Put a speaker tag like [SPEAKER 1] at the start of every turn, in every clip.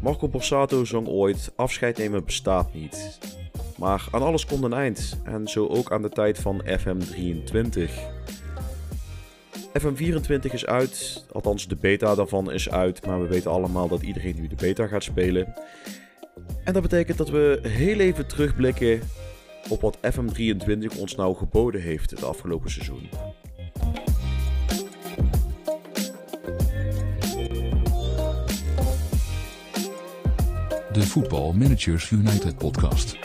[SPEAKER 1] Marco Borsato zong ooit: Afscheid nemen bestaat niet. Maar aan alles komt een eind, en zo ook aan de tijd van FM23. FM24 is uit, althans de beta daarvan is uit, maar we weten allemaal dat iedereen nu de beta gaat spelen. En dat betekent dat we heel even terugblikken op wat FM23 ons nou geboden heeft het afgelopen seizoen.
[SPEAKER 2] De Football Managers United podcast.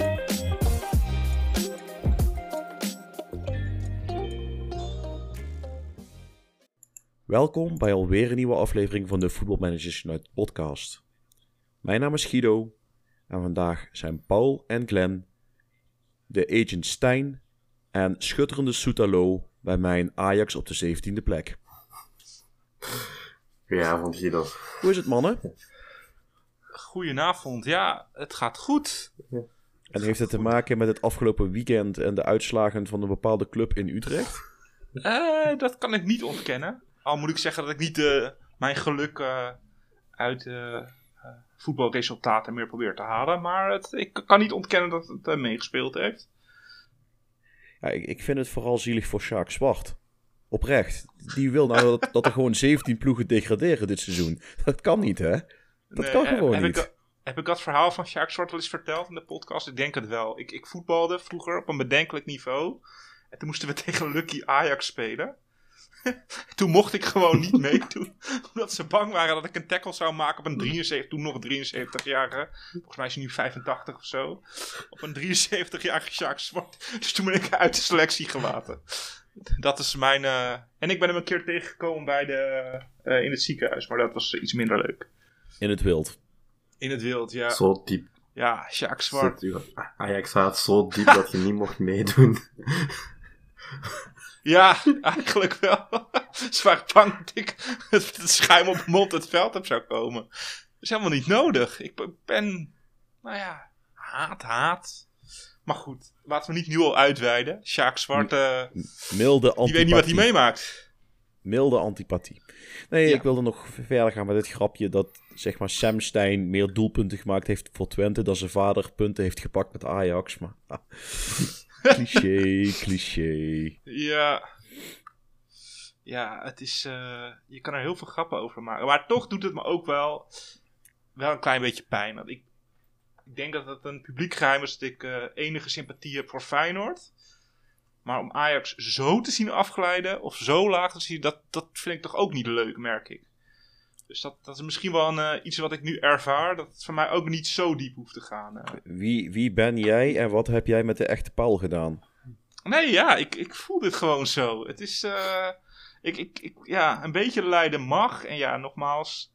[SPEAKER 1] Welkom bij alweer een nieuwe aflevering van de Football Managers United podcast. Mijn naam is Guido en vandaag zijn Paul en Glenn, de agent Stijn en schutterende Soetalo bij mijn Ajax op de 17e plek.
[SPEAKER 3] Goedenavond Guido.
[SPEAKER 1] Hoe is het mannen?
[SPEAKER 4] Goedenavond. Ja, het gaat goed.
[SPEAKER 1] En heeft het te maken met het afgelopen weekend en de uitslagen van een bepaalde club in Utrecht?
[SPEAKER 4] Eh, dat kan ik niet ontkennen. Al moet ik zeggen dat ik niet eh, mijn geluk eh, uit voetbalresultaten meer probeer te halen. Maar het, ik kan niet ontkennen dat het eh, meegespeeld heeft.
[SPEAKER 1] Ja, ik, ik vind het vooral zielig voor Sjaak Zwart. Oprecht. Die wil nou dat, dat er gewoon 17 ploegen degraderen dit seizoen. Dat kan niet, hè? Dat
[SPEAKER 4] Nee,
[SPEAKER 1] kan
[SPEAKER 4] eh,
[SPEAKER 1] gewoon
[SPEAKER 4] heb
[SPEAKER 1] niet.
[SPEAKER 4] Ik, heb ik dat verhaal van Sjaak Zwart wel eens verteld in de podcast? Ik denk het wel. Ik, ik voetbalde vroeger op een bedenkelijk niveau. En toen moesten we tegen Lucky Ajax spelen. toen mocht ik gewoon niet meedoen. omdat ze bang waren dat ik een tackle zou maken op een 73, toen nog 73-jarige. Volgens mij is hij nu 85 of zo. Op een 73-jarige Sjaak Zwart. Dus toen ben ik uit de selectie gelaten. Dat is mijn... eh, En ik ben hem een keer tegengekomen bij de, eh, in het ziekenhuis. Maar dat was iets minder leuk.
[SPEAKER 1] In het wild.
[SPEAKER 4] In het wild, ja.
[SPEAKER 3] Zo diep
[SPEAKER 4] Ja, Sjaak Zwart.
[SPEAKER 3] Ajax gaat zo diep dat je niet mocht meedoen.
[SPEAKER 4] Ja, eigenlijk wel. Waren bang dat ik het schuim op mijn mond het veld op zou komen. Dat is helemaal niet nodig. Ik ben, nou ja, haat, haat. Maar goed, laten we niet nu al uitweiden. Sjaak Zwart, eh,
[SPEAKER 1] Milde
[SPEAKER 4] die
[SPEAKER 1] antipathie.
[SPEAKER 4] weet niet wat hij meemaakt.
[SPEAKER 1] Milde antipathie. Nee,
[SPEAKER 4] Ja.
[SPEAKER 1] ik wilde nog verder gaan met dit grapje dat zeg maar Sam Stein meer doelpunten gemaakt heeft voor Twente dan zijn vader punten heeft gepakt met Ajax. Maar ah. Cliché, cliché.
[SPEAKER 4] Ja. Ja, het is. eh, je kan er heel veel grappen over maken. Maar toch doet het me ook wel. Wel een klein beetje pijn. Want ik, ik denk dat het een publiek geheim is dat ik eh, enige sympathie heb voor Feyenoord. Maar om Ajax zo te zien afglijden. Of zo laag te zien. Dat, dat vind ik toch ook niet leuk, merk ik. Dus dat, dat is misschien wel een, eh, iets wat ik nu ervaar. Dat het voor mij ook niet zo diep hoeft te gaan. eh.
[SPEAKER 1] Wie, wie ben jij en wat heb jij met de echte Paul gedaan?
[SPEAKER 4] Nee, ja, ik, ik voel dit gewoon zo. Het is, eh, ik, ik, ik, ja, een beetje lijden mag. En ja, nogmaals,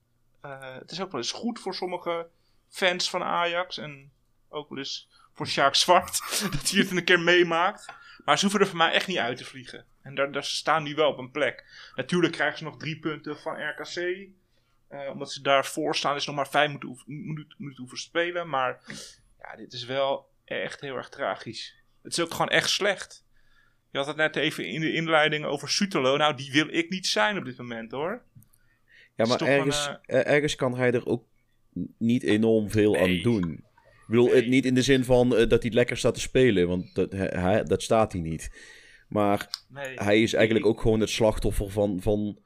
[SPEAKER 4] het is ook wel eens goed voor sommige fans van Ajax. En ook wel eens voor Sjaak Zwart, dat hij het een keer meemaakt. Maar ze hoeven er voor mij echt niet uit te vliegen. En daar, daar, ze staan nu wel op een plek. Natuurlijk krijgen ze nog drie punten van RKC. Eh, omdat ze daarvoor staan, is nog maar vijf minuten, hoeven- minuten, minuten hoeven spelen. Maar ja, dit is wel echt heel erg tragisch. Het is ook gewoon echt slecht. Je had het net even in de inleiding over Sutelo. Nou, die wil ik niet zijn op dit moment hoor.
[SPEAKER 1] Ja, maar
[SPEAKER 4] een,
[SPEAKER 1] ergens, er- ergens kan hij er ook niet enorm veel aan doen. Ik bedoel,
[SPEAKER 4] Nee.
[SPEAKER 1] het niet in de zin van eh, dat hij lekker staat te spelen, want dat, hij, dat staat hij niet. Maar
[SPEAKER 4] Nee.
[SPEAKER 1] hij is eigenlijk ook gewoon het slachtoffer van, van eh,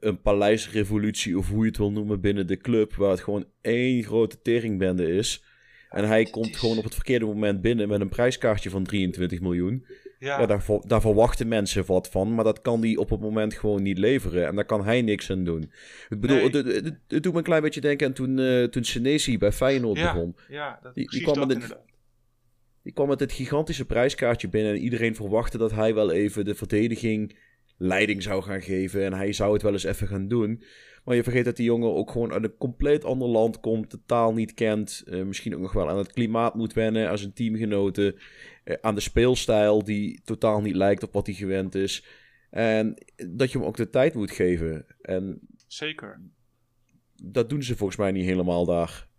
[SPEAKER 1] een paleisrevolutie, of hoe je het wil noemen, binnen de club, waar het gewoon één grote teringbende is. En hij komt gewoon op het verkeerde moment binnen met een prijskaartje van 23 miljoen.
[SPEAKER 4] Ja,
[SPEAKER 1] Ja, daar, daar verwachten mensen wat van, maar dat kan hij op het moment gewoon niet leveren. En daar kan hij niks aan doen. Ik bedoel,
[SPEAKER 4] Nee.
[SPEAKER 1] het, het, het- het doet me een klein beetje denken aan toen, eh toen Senesi bij Feyenoord
[SPEAKER 4] ja,
[SPEAKER 1] begon.
[SPEAKER 4] ja dat,
[SPEAKER 1] die kwam
[SPEAKER 4] dat
[SPEAKER 1] met het-. Die kwam met het gigantische prijskaartje binnen en iedereen verwachtte dat hij wel even de verdediging leiding zou gaan geven. En hij zou het wel eens even gaan doen. Maar je vergeet dat die jongen ook gewoon uit een compleet ander land komt, de taal niet kent, eh, misschien ook nog wel aan het klimaat moet wennen, aan zijn teamgenoten, eh, aan de speelstijl die totaal niet lijkt op wat hij gewend is. En dat je hem ook de tijd moet geven. En
[SPEAKER 4] Zeker.
[SPEAKER 1] dat doen ze volgens mij niet helemaal daar.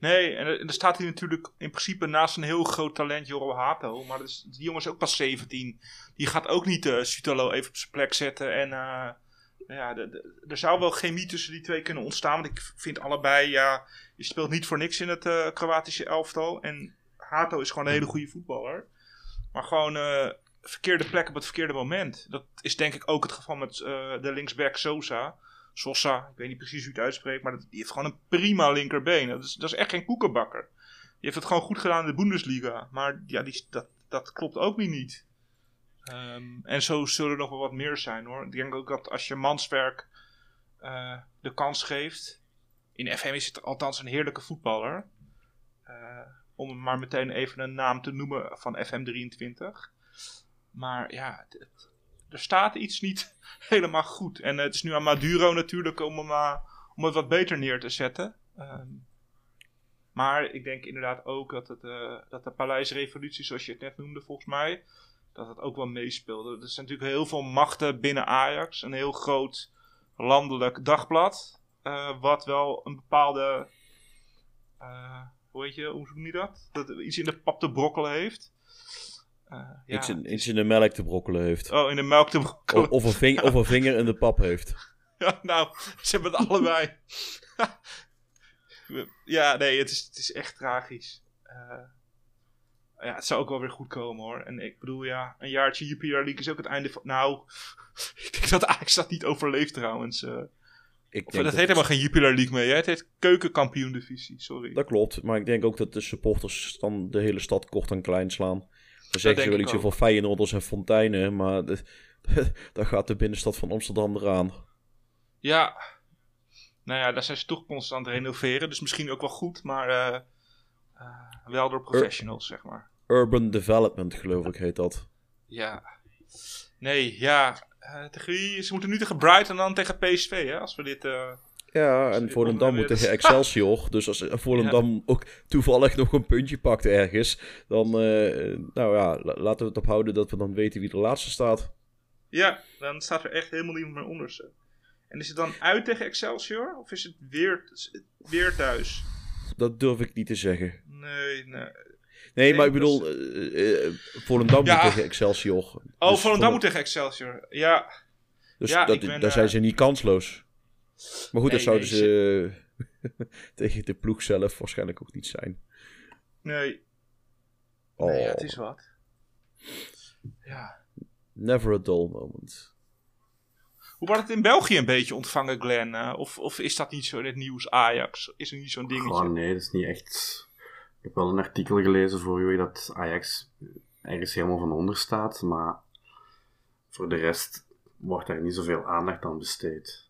[SPEAKER 4] Nee, en er, staat hier natuurlijk in principe naast een heel groot talent Jorro Hato. Maar dus, die jongen is ook pas 17. Die gaat ook niet eh Sutalo even op zijn plek zetten. En eh, ja, er zou wel chemie tussen die twee kunnen ontstaan. Want ik vind allebei, ja, je speelt niet voor niks in het eh, Kroatische elftal. En Hato is gewoon een hele goede voetballer. Maar gewoon verkeerde plek op het verkeerde moment. Dat is denk ik ook het geval met de linksback Sosa. Sosa, ik weet niet precies hoe het uitspreekt, maar dat, die heeft gewoon een prima linkerbeen. Dat is, dat is echt geen koekenbakker. Die heeft het gewoon goed gedaan in de Bundesliga. Maar ja, die, dat, dat klopt ook niet. Ehm, en zo zullen er nog wel wat meer zijn hoor. Ik denk ook dat als je Manswerk eh, de kans geeft. In FM is het althans een heerlijke voetballer. Eh, om maar meteen even een naam te noemen van FM23. Maar ja, het- er staat iets niet helemaal goed. En eh, het is nu aan Maduro natuurlijk om, hem, eh, om het wat beter neer te zetten. Ehm, maar ik denk inderdaad ook dat, het, eh, dat de Paleisrevolutie, zoals je het net noemde volgens mij, dat het ook wel meespeelde. Er zijn natuurlijk heel veel machten binnen Ajax. Een heel groot landelijk dagblad. wat wel een bepaalde. eh, hoe weet je, hoe noem je dat? Dat iets in de pap te brokkelen heeft. Eh, ja,
[SPEAKER 1] iets, in, iets in de melk te brokkelen heeft.
[SPEAKER 4] Oh, in de melk te brokkelen.
[SPEAKER 1] of, een ving, of een vinger in de pap heeft.
[SPEAKER 4] Ja, nou, ze hebben het allebei. ja, nee, het is, het is echt tragisch. Eh, ja, het zou ook wel weer goed komen hoor. En ik bedoel, ja, een jaartje Jupiler League is ook het einde van. Nou, ik denk dat Ajax dat niet overleeft trouwens. eh.
[SPEAKER 1] Ik
[SPEAKER 4] Of,
[SPEAKER 1] denk
[SPEAKER 4] dat heet helemaal geen Jupiler League meer. Hè? Het heet Keukenkampioen Divisie, sorry.
[SPEAKER 1] Dat klopt, maar ik denk ook dat de supporters dan de hele stad kort en klein slaan. Dan zeggen ze wel iets over Feyenoorders en Fonteinen, maar de, dan gaat de binnenstad van Amsterdam eraan.
[SPEAKER 4] Ja, nou ja, daar zijn ze toch constant aan het renoveren. Dus misschien ook wel goed, maar eh, eh, wel door professionals, zeg maar.
[SPEAKER 1] Urban Development, geloof ik, heet dat.
[SPEAKER 4] Ja. Nee, ja. eh, tegen wie? Ze moeten nu tegen Brighton en dan tegen PSV, hè? Als we dit...
[SPEAKER 1] Ja, en Volendam moet tegen Excelsior. Dus als Volendam ook toevallig nog een puntje pakt ergens, dan, eh, nou ja, la- laten we het ophouden dat we dan weten wie de laatste staat.
[SPEAKER 4] Ja, dan staat er echt helemaal niemand meer onder ze. En is het dan uit tegen Excelsior? Of is het weer, weer thuis?
[SPEAKER 1] Dat durf ik niet te zeggen.
[SPEAKER 4] Nee, nee.
[SPEAKER 1] Nee, maar ik bedoel, eh, eh, Volendam
[SPEAKER 4] Ja.
[SPEAKER 1] moet tegen Excelsior.
[SPEAKER 4] Oh,
[SPEAKER 1] Dus
[SPEAKER 4] Volendam
[SPEAKER 1] Vol-
[SPEAKER 4] moet tegen Excelsior. Ja,
[SPEAKER 1] Dus
[SPEAKER 4] Ja,
[SPEAKER 1] dat, daar zijn ze niet kansloos. Maar goed,
[SPEAKER 4] Nee,
[SPEAKER 1] dat zouden
[SPEAKER 4] nee,
[SPEAKER 1] ze tegen de ploeg zelf waarschijnlijk ook niet zijn.
[SPEAKER 4] nee.
[SPEAKER 1] Oh,
[SPEAKER 4] Nee, ja, het is wat. Ja.
[SPEAKER 1] never a dull moment.
[SPEAKER 4] Hoe wordt het in België een beetje ontvangen, Glenn? Eh, of, of is dat niet zo in het nieuws Ajax? Is er niet zo'n dingetje?
[SPEAKER 3] Oh nee, dat is niet echt. Ik heb wel een artikel gelezen voor u dat Ajax ergens helemaal van onder staat, maar voor de rest wordt daar niet zoveel aandacht aan besteed.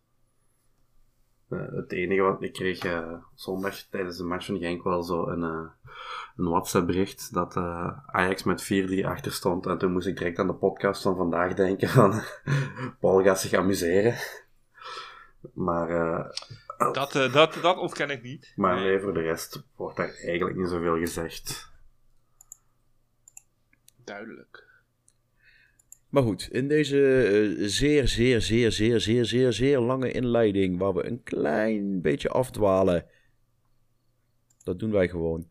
[SPEAKER 3] Eh, het enige wat ik kreeg eh, zondag tijdens de match van Genk wel zo een, eh, een WhatsApp bericht dat Ajax met 4-3 achter stond en toen moest ik direct aan de podcast van vandaag denken van Paul gaat zich amuseren. Maar
[SPEAKER 4] Dat, dat, dat ontken ik niet.
[SPEAKER 3] maar
[SPEAKER 4] nee,
[SPEAKER 3] voor de rest wordt daar eigenlijk niet zoveel gezegd.
[SPEAKER 4] Duidelijk.
[SPEAKER 1] Maar goed, in deze eh, zeer, zeer, zeer, zeer, zeer, zeer, zeer lange inleiding, waar we een klein beetje afdwalen, dat doen wij gewoon,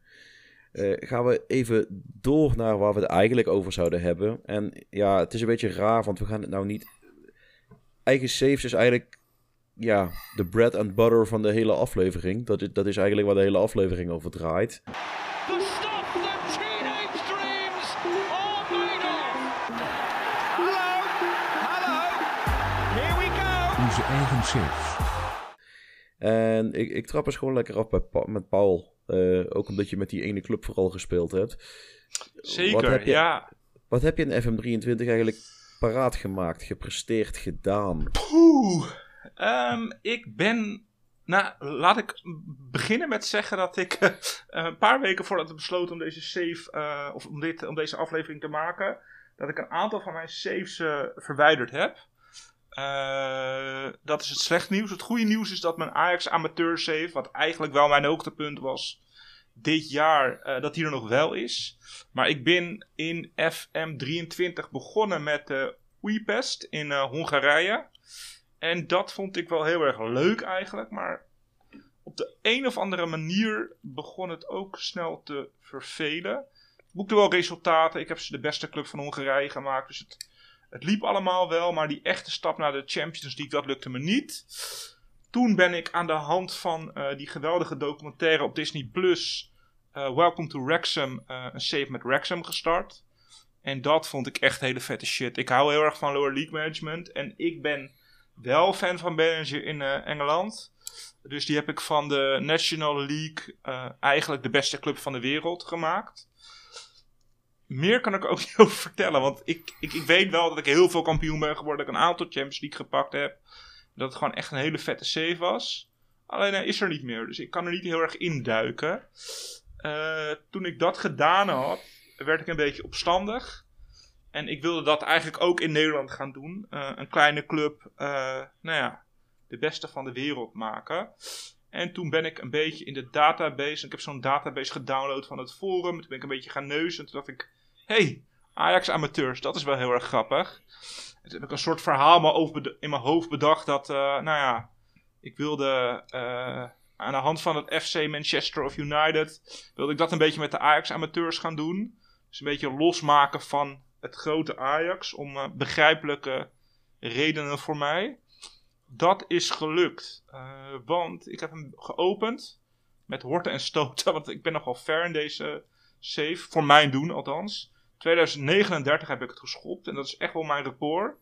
[SPEAKER 1] eh, gaan we even door naar waar we het eigenlijk over zouden hebben. En ja, het is een beetje raar, want we gaan het nou niet... Eigen saves is eigenlijk, ja, de bread and butter van de hele aflevering. Dat is, dat is eigenlijk waar de hele aflevering over draait. En ik, ik trap eens gewoon lekker af bij Pa- met Paul. Eh, ook omdat je met die ene club vooral gespeeld hebt. Wat
[SPEAKER 4] Zeker,
[SPEAKER 1] heb je,
[SPEAKER 4] ja.
[SPEAKER 1] Wat heb je in FM23 eigenlijk paraat gemaakt, gepresteerd, gedaan?
[SPEAKER 4] Poeh. Ehm, ik ben. Nou, laat ik beginnen met zeggen dat ik eh, een paar weken voordat we besloten om deze save, eh, of om, dit, om deze aflevering te maken, dat ik een aantal van mijn saves verwijderd heb. Eh, dat is het slecht nieuws. Het goede nieuws is dat mijn Ajax amateur save, wat eigenlijk wel mijn hoogtepunt was dit jaar, eh, dat die er nog wel is. Maar ik ben in FM23 begonnen met de Újpest in eh, Hongarije. En dat vond ik wel heel erg leuk eigenlijk. Maar op de een of andere manier begon het ook snel te vervelen. Boekte wel resultaten. Ik heb ze de beste club van Hongarije gemaakt. Dus het, het liep allemaal wel. Maar die echte stap naar de Champions League, dat lukte me niet. Toen ben ik aan de hand van eh, die geweldige documentaire op Disney Plus. eh, Welcome to Wrexham. eh, een save met Wrexham gestart. En dat vond ik echt hele vette shit. Ik hou heel erg van lower league management. En ik ben wel fan van manager in Engeland. Dus die heb ik van de National League eigenlijk de beste club van de wereld gemaakt. Meer kan ik ook niet over vertellen. Want ik, ik, ik weet wel dat ik heel veel kampioen ben geworden. Dat ik een aantal Champions League gepakt heb. Dat het gewoon echt een hele vette save was. Alleen hij is er niet meer. Dus ik kan er niet heel erg induiken. Eh toen ik dat gedaan had, werd ik een beetje opstandig. En ik wilde dat eigenlijk ook in Nederland gaan doen. Eh, een kleine club, eh, nou ja, de beste van de wereld maken. En toen ben ik een beetje in de database. Ik heb zo'n database gedownload van het forum. Toen ben ik een beetje gaan neuzen. En toen dacht ik: hey, Ajax amateurs, dat is wel heel erg grappig. En toen heb ik een soort verhaal in mijn hoofd bedacht. Dat, eh, nou ja, ik wilde eh, aan de hand van het FC Manchester of United. wilde ik dat een beetje met de Ajax amateurs gaan doen. Dus een beetje losmaken van het grote Ajax. Om eh, begrijpelijke redenen voor mij. Dat is gelukt. Want ik heb hem geopend. Met horten en stoten. Want ik ben nogal ver in deze save. Voor mijn doen althans. 2039 heb ik het geschopt. En dat is echt wel mijn record.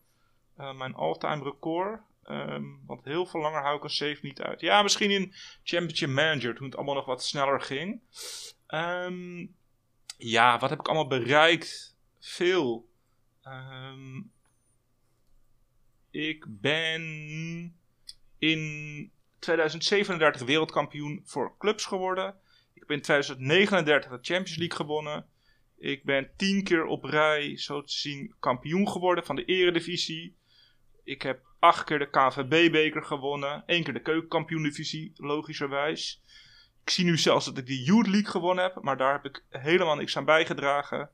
[SPEAKER 4] Eh, mijn all-time record. Ehm, want heel veel langer hou ik een save niet uit. Ja, misschien in Championship Manager. Toen het allemaal nog wat sneller ging. Ehm, ja, wat heb ik allemaal bereikt? Veel. Ehm, ik ben in 2037 wereldkampioen voor clubs geworden. Ik ben in 2039 de Champions League gewonnen. Ik ben tien keer op rij, zo te zien, kampioen geworden van de Eredivisie. Ik heb acht keer de KVB-beker gewonnen. één keer de keukenkampioen-divisie, logischerwijs. Ik zie nu zelfs dat ik de Youth League gewonnen heb, maar daar heb ik helemaal niks aan bijgedragen.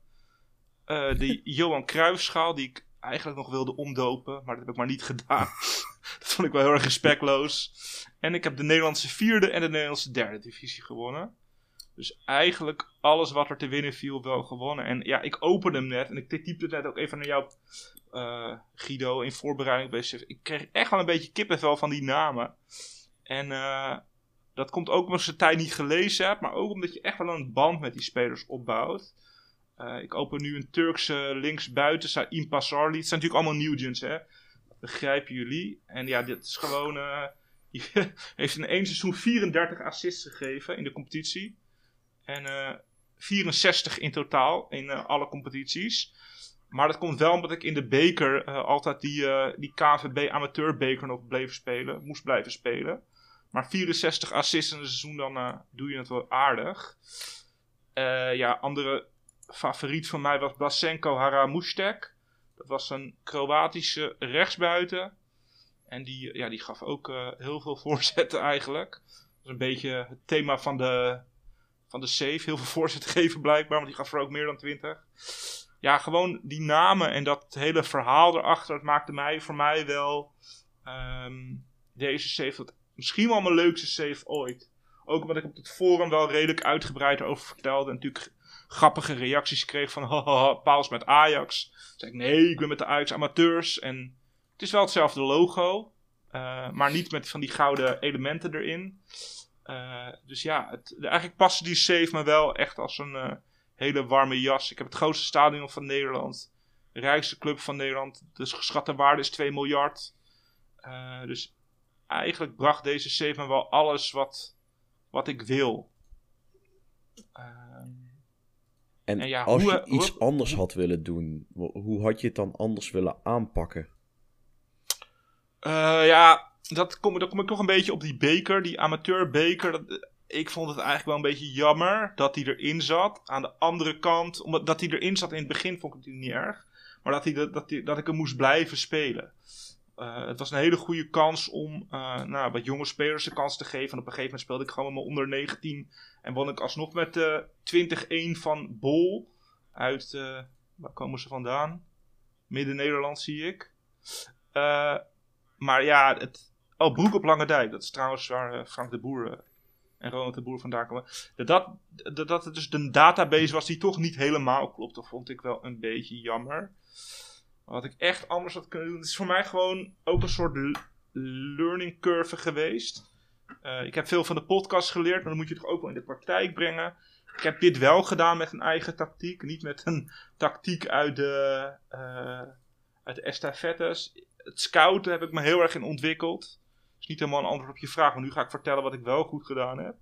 [SPEAKER 4] Eh, de Johan Cruijffschaal, die ik eigenlijk nog wilde omdopen, maar dat heb ik maar niet gedaan. dat vond ik wel heel erg respectloos. En ik heb de Nederlandse vierde en de Nederlandse derde divisie gewonnen. Dus eigenlijk alles wat er te winnen viel wel gewonnen. En ja, ik opende hem net en ik typte net ook even naar jou, eh, Guido, in voorbereiding. Ik kreeg echt wel een beetje kippenvel van die namen. En eh, dat komt ook omdat ze tijd niet gelezen heb, maar ook omdat je echt wel een band met die spelers opbouwt. Eh, ik open nu een Turkse linksbuiten, Saim Pasarli. Het zijn natuurlijk allemaal Nugents, hè. Begrijpen jullie? En ja, dit is gewoon... die heeft in één seizoen 34 assists gegeven in de competitie. En eh 64 in totaal in eh, alle competities. Maar dat komt wel omdat ik in de beker eh, altijd die, eh, die KVB amateurbeker nog bleef spelen. Moest blijven spelen. Maar 64 assists in een seizoen, dan eh, doe je het wel aardig. Eh, ja, andere favoriet van mij was Blasenko Haramustek. Dat was een Kroatische rechtsbuiten. En die, ja, die gaf ook eh, heel veel voorzetten eigenlijk. Dat is een beetje het thema van de, van de save. Heel veel voorzetten geven blijkbaar, want die gaf er ook meer dan 20. Ja, gewoon die namen en dat hele verhaal erachter. Het maakte mij voor mij wel ehm, deze save tot misschien wel mijn leukste save ooit. Ook omdat ik op het forum wel redelijk uitgebreid erover vertelde. En natuurlijk grappige reacties kreeg van haha, Paals met Ajax. Toen zei ik nee, ik ben met de Ajax amateurs. En het is wel hetzelfde logo. eh, maar niet met van die gouden elementen erin. Eh, dus ja, het, eigenlijk paste die save me wel echt als een eh, hele warme jas. Ik heb het grootste stadion van Nederland. De rijkste club van Nederland. De geschatte waarde is 2 miljard. Eh, dus eigenlijk bracht deze save me wel alles wat, wat ik wil. Ehm,
[SPEAKER 1] En,
[SPEAKER 4] En ja,
[SPEAKER 1] als
[SPEAKER 4] hoe-
[SPEAKER 1] je
[SPEAKER 4] hoe-
[SPEAKER 1] iets anders had willen doen, hoe had je het dan anders willen aanpakken?
[SPEAKER 4] Ja, dat kom, dan kom ik toch een beetje op die beker, die amateurbeker. Dat, ik vond het eigenlijk wel een beetje jammer dat hij erin zat. Aan de andere kant, omdat dat hij erin zat in het begin vond ik het niet erg. Maar dat, hij, dat, dat, ik hem moest blijven spelen. Eh, het was een hele goede kans om eh, nou, wat jonge spelers de kans te geven. En op een gegeven moment speelde ik gewoon met onder 19. En won ik alsnog met eh 20-1 van Bol. Uit, eh, waar komen ze vandaan? Midden-Nederland zie ik. Eh, maar ja, het... Oh, Broek op Lange Dijk. Dat is trouwens waar eh, Frank de Boer eh, en Ronald de Boer vandaan komen. Dat, dat, dat, het dus een database was die toch niet helemaal klopt. Dat vond ik wel een beetje jammer. Wat ik echt anders had kunnen doen. Het is voor mij gewoon ook een soort learning curve geweest. Eh, ik heb veel van de podcast geleerd, maar dan moet je het toch ook wel in de praktijk brengen. Ik heb dit wel gedaan met een eigen tactiek. Niet met een tactiek uit de, eh, uit de estafettes. Het scouten heb ik me heel erg in ontwikkeld. Niet helemaal een antwoord op je vraag. Maar nu ga ik vertellen wat ik wel goed gedaan heb.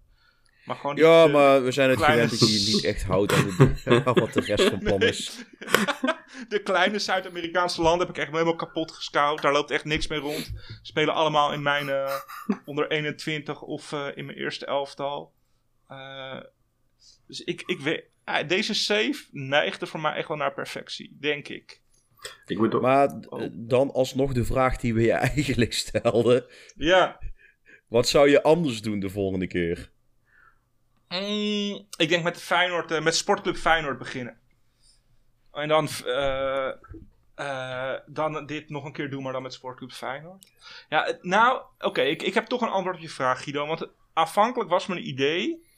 [SPEAKER 4] Maar gewoon die,
[SPEAKER 1] Ja, maar we zijn het
[SPEAKER 4] kleine-
[SPEAKER 1] gewend dat je je niet echt houdt aan, de, aan wat de rest van plan is.
[SPEAKER 4] de kleine Zuid-Amerikaanse landen heb ik echt helemaal kapot gescout. Daar loopt echt niks mee rond. Spelen allemaal in mijn eh, onder 21 of eh, in mijn eerste elftal. Eh, dus ik, ik weet, deze save neigde voor mij echt wel naar perfectie, denk ik.
[SPEAKER 3] Ik moet ook...
[SPEAKER 1] Maar eh, dan alsnog de vraag die we je eigenlijk stelden.
[SPEAKER 4] Ja,
[SPEAKER 1] Wat zou je anders doen de volgende keer?
[SPEAKER 4] Mm, ik denk met, Feyenoord, eh, met Sportclub Feyenoord beginnen. En dan, eh, eh, dan dit nog een keer doen, maar dan met Sportclub Feyenoord. Ja, nou, oké, ik, ik heb toch een antwoord op je vraag, Guido. Want aanvankelijk was mijn idee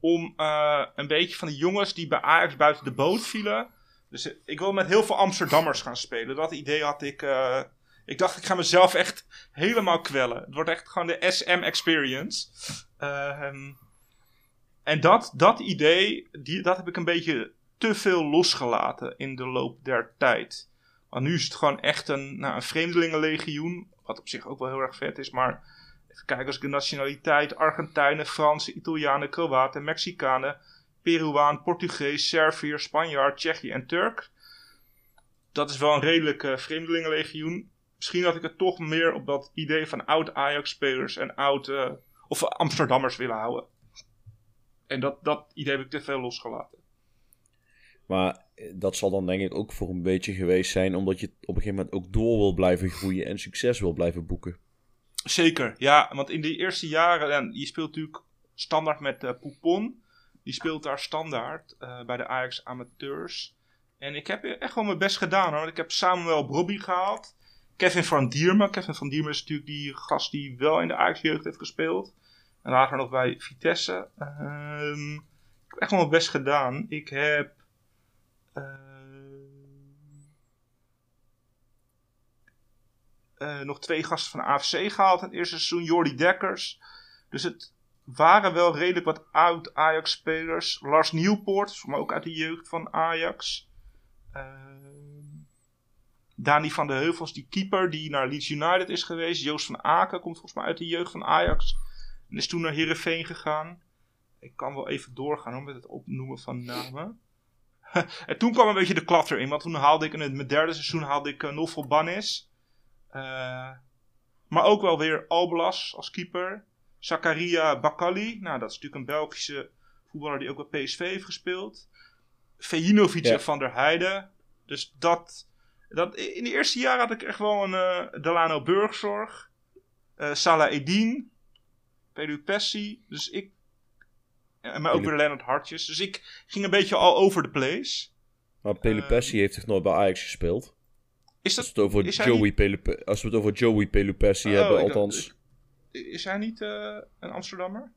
[SPEAKER 4] om eh, een beetje van de jongens die bij Ajax buiten de boot vielen. Dus eh, ik wil met heel veel Amsterdammers gaan spelen. Dat idee had ik. eh, ik dacht, ik ga mezelf echt helemaal kwellen. Het wordt echt gewoon de SM-experience. Ehm en dat, dat idee, die, dat heb ik een beetje te veel losgelaten in de loop der tijd. Want nu is het gewoon echt een, nou, een vreemdelingenlegioen. Wat op zich ook wel heel erg vet is. Maar even kijken als ik de nationaliteit. Argentijnen, Fransen, Italianen, Kroaten, Mexicanen, Peruaan, Portugees, Serviër, Spanjaard, Tsjechië en Turk. Dat is wel een redelijk vreemdelingenlegioen. Misschien had ik het toch meer op dat idee van oud Ajax-spelers en oud... eh, of Amsterdammers willen houden. En dat, dat idee heb ik te veel losgelaten.
[SPEAKER 1] Maar eh, dat zal dan denk ik ook voor een beetje geweest zijn, omdat je op een gegeven moment ook door wil blijven groeien en succes wil blijven boeken.
[SPEAKER 4] Zeker, ja. Want in die eerste jaren, en je speelt natuurlijk standaard met eh Poupon. Die speelt daar standaard eh, bij de Ajax Amateurs. En ik heb echt wel mijn best gedaan hoor. Ik heb Samuel Brobby gehaald. Kevin van Diermen. Kevin van Diermen is natuurlijk die gast die wel in de Ajax jeugd heeft gespeeld. En later nog bij Vitesse. Ehm, ik heb echt wel mijn best gedaan. Ik heb... eh, eh, nog twee gasten van de AFC gehaald het eerste seizoen. Jordi Dekkers. Dus het waren wel redelijk wat oud Ajax-spelers. Lars Nieuwpoort, mij ook uit de jeugd van Ajax. Ehm, Dani van de Heuvels, die keeper die naar Leeds United is geweest. Joost van Aken komt volgens mij uit de jeugd van Ajax. En is toen naar Heerenveen gegaan. Ik kan wel even doorgaan hoor, met het opnoemen van namen. en toen kwam een beetje de klap erin. Want toen haalde ik in het derde seizoen haalde ik uh, Noffel Bannis. Uh, maar ook wel weer Albelas als keeper. Zakaria Bakali. Nou, dat is natuurlijk een Belgische voetballer die ook bij PSV heeft gespeeld.
[SPEAKER 1] Ja.
[SPEAKER 4] en Van der Heijden. Dus dat, dat... In de eerste jaren had ik echt wel een eh, Delano Burgzorg. eh Salah Edin. Pedro Pessi. Dus ik... Ja, maar ook
[SPEAKER 1] Pelu-
[SPEAKER 4] weer Leonard Hartjes. Dus ik ging een beetje all over the place.
[SPEAKER 1] Maar Pelupessi heeft toch nooit bij Ajax gespeeld?
[SPEAKER 4] Is
[SPEAKER 1] Als
[SPEAKER 4] dat...
[SPEAKER 1] we het over Joey, Pelupe- als we het over Joey Pelupessi
[SPEAKER 4] Oh,
[SPEAKER 1] hebben,
[SPEAKER 4] ik
[SPEAKER 1] althans.
[SPEAKER 4] Is hij niet eh, een Amsterdammer?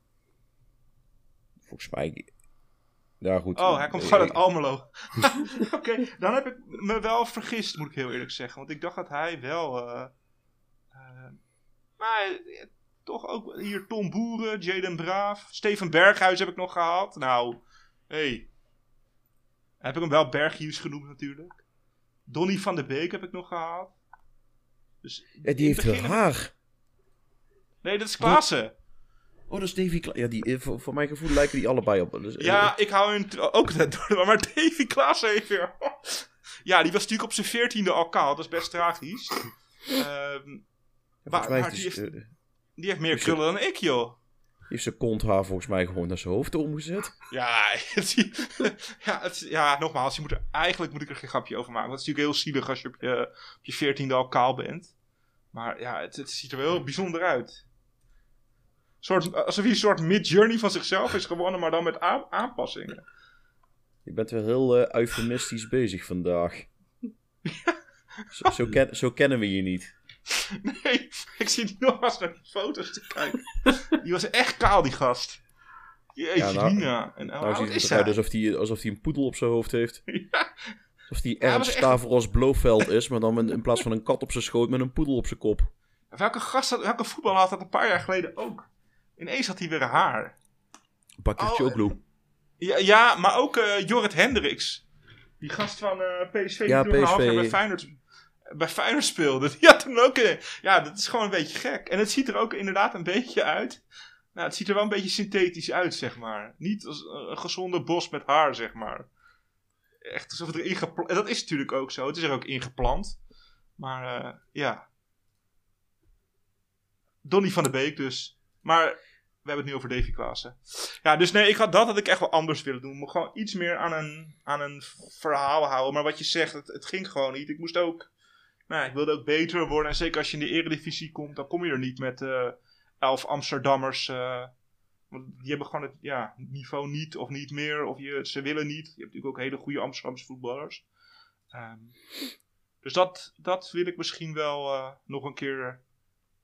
[SPEAKER 1] Volgens mij. Ja, goed.
[SPEAKER 4] Oh, hij komt
[SPEAKER 1] Eh,
[SPEAKER 4] gewoon uit Almelo. Oké, dan heb ik me wel vergist, moet ik heel eerlijk zeggen. Want ik dacht dat hij wel... eh, eh, maar eh, toch ook hier Tom Boeren, Jaden Braaf. Steven Berghuis heb ik nog gehad. Nou, hey. Heb ik hem wel Berghuis genoemd natuurlijk. Donny van der Beek heb ik nog gehad. Dus
[SPEAKER 1] Ja, die heeft
[SPEAKER 4] begin-
[SPEAKER 1] haar.
[SPEAKER 4] Nee, dat is Klaassen.
[SPEAKER 1] Oh, dat is Davy Kla- Ja, die, eh, voor, voor mijn gevoel lijken die allebei op. Dus, eh,
[SPEAKER 4] Ja, ik hou hem ook net door. Maar Davy Klaassen heeft weer... ja, die was natuurlijk op zijn veertiende al kaal. Dat is best tragisch.
[SPEAKER 1] Volgens
[SPEAKER 4] maar- die heeft-
[SPEAKER 1] eh,
[SPEAKER 4] die heeft meer krullen dan ik, joh.
[SPEAKER 1] die heeft zijn konthaar volgens mij gewoon naar zijn hoofd omgezet.
[SPEAKER 4] Ja, ja, het, ja, nogmaals. Je moet er, eigenlijk moet ik er geen grapje over maken. Want het is natuurlijk heel zielig als je op je, op je veertiende al kaal bent. Maar ja, het, het ziet er wel heel bijzonder uit. Soort, alsof hij een soort mid-journey van zichzelf is gewonnen, maar dan met aan- aanpassingen.
[SPEAKER 1] Je bent wel heel eh, eufemistisch bezig vandaag. Zo, zo, ken- zo kennen we je niet.
[SPEAKER 4] Nee, ik zie die nog eens naar die foto's te kijken. Die was echt kaal, die gast. Jeetje,
[SPEAKER 1] nou-
[SPEAKER 4] Mina. En
[SPEAKER 1] Nou ziet het eruit alsof hij alsof een poedel op zijn hoofd heeft.
[SPEAKER 4] Ja.
[SPEAKER 1] Alsof hij
[SPEAKER 4] Ja,
[SPEAKER 1] Ernst
[SPEAKER 4] echt-
[SPEAKER 1] Stavros Blofeld is, maar dan in plaats van een kat op zijn schoot met een poedel op zijn kop.
[SPEAKER 4] Welke gast, had- welke voetballer had dat een paar jaar geleden ook? Ineens had hij weer haar.
[SPEAKER 1] Bakircioglu.
[SPEAKER 4] Oh, Ja, ja maar ook eh Jorrit Hendricks. Die gast van eh, PSV die
[SPEAKER 1] Ja,
[SPEAKER 4] een half jaar bij Feyenoord, bij Feyenoord speelde. Die had toen ook... een- Ja, dat is gewoon een beetje gek. En het ziet er ook inderdaad een beetje uit. Nou, het ziet er wel een beetje synthetisch uit, zeg maar. Niet als eh, een gezonde bos met haar, zeg maar. Echt alsof het erin geplant... Dat is natuurlijk ook zo. Het is er ook ingeplant. Maar eh, ja. Donny van der Beek dus. Maar we hebben het nu over Davy Klaassen. Ja, dus nee, ik had dat had ik echt wel anders willen doen. Maar gewoon iets meer aan een, aan een verhaal houden. Maar wat je zegt, het, het ging gewoon niet. Ik moest ook... Nou, ik wilde ook beter worden. En zeker als je in de eredivisie komt, dan kom je er niet met eh elf Amsterdammers. eh, want die hebben gewoon het ja, niveau niet of niet meer. Of je, ze willen niet. Je hebt natuurlijk ook hele goede Amsterdamse voetballers. Ehm, dus dat, dat wil ik misschien wel eh, nog een keer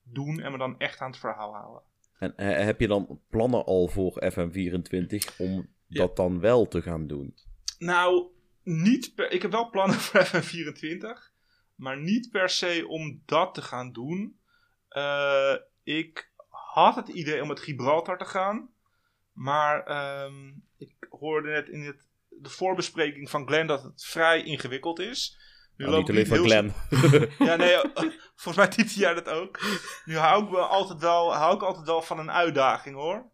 [SPEAKER 4] doen. En me dan echt aan het verhaal houden.
[SPEAKER 1] En eh, heb je dan plannen al voor FM24 om
[SPEAKER 4] Ja.
[SPEAKER 1] dat dan wel te gaan doen?
[SPEAKER 4] Nou, niet per, ik heb wel plannen voor FM24. Maar niet per se om dat te gaan doen. Eh, ik had het idee om met Gibraltar te gaan. Maar ehm, ik hoorde net in het, de voorbespreking van Glenn dat het vrij ingewikkeld is. Nu
[SPEAKER 1] Nou,
[SPEAKER 4] loop
[SPEAKER 1] niet alleen van Glenn.
[SPEAKER 4] ja, nee, eh, volgens mij typte jij dat ook. Nu hou ik, wel altijd wel, hou ik altijd wel van een uitdaging hoor.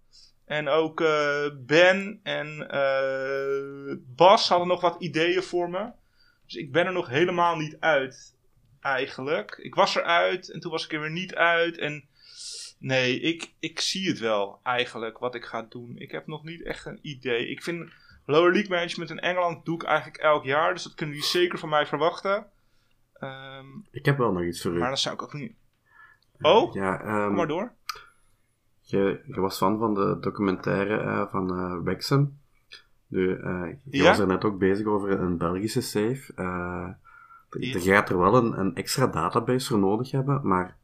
[SPEAKER 4] En ook eh, Ben en eh, Bas hadden nog wat ideeën voor me. Dus ik ben er nog helemaal niet uit, eigenlijk. Ik was eruit en toen was ik er weer niet uit. En nee, ik, ik zie het wel eigenlijk wat ik ga doen. Ik heb nog niet echt een idee. Ik vind Lower League Management in Engeland doe ik eigenlijk elk jaar. Dus dat kunnen jullie zeker van mij verwachten. Ehm,
[SPEAKER 3] Ik heb wel nog iets voor u.
[SPEAKER 4] maar dat zou ik ook niet. Oh,
[SPEAKER 3] Ja, ehm,
[SPEAKER 4] kom maar door.
[SPEAKER 3] je, je was fan van de documentaire eh, van eh Wexham. Nu, eh, je
[SPEAKER 4] Ja?
[SPEAKER 3] was er net ook bezig over een Belgische safe. Eh
[SPEAKER 4] Ja.
[SPEAKER 3] Je gaat er wel een, een extra database voor nodig hebben, maar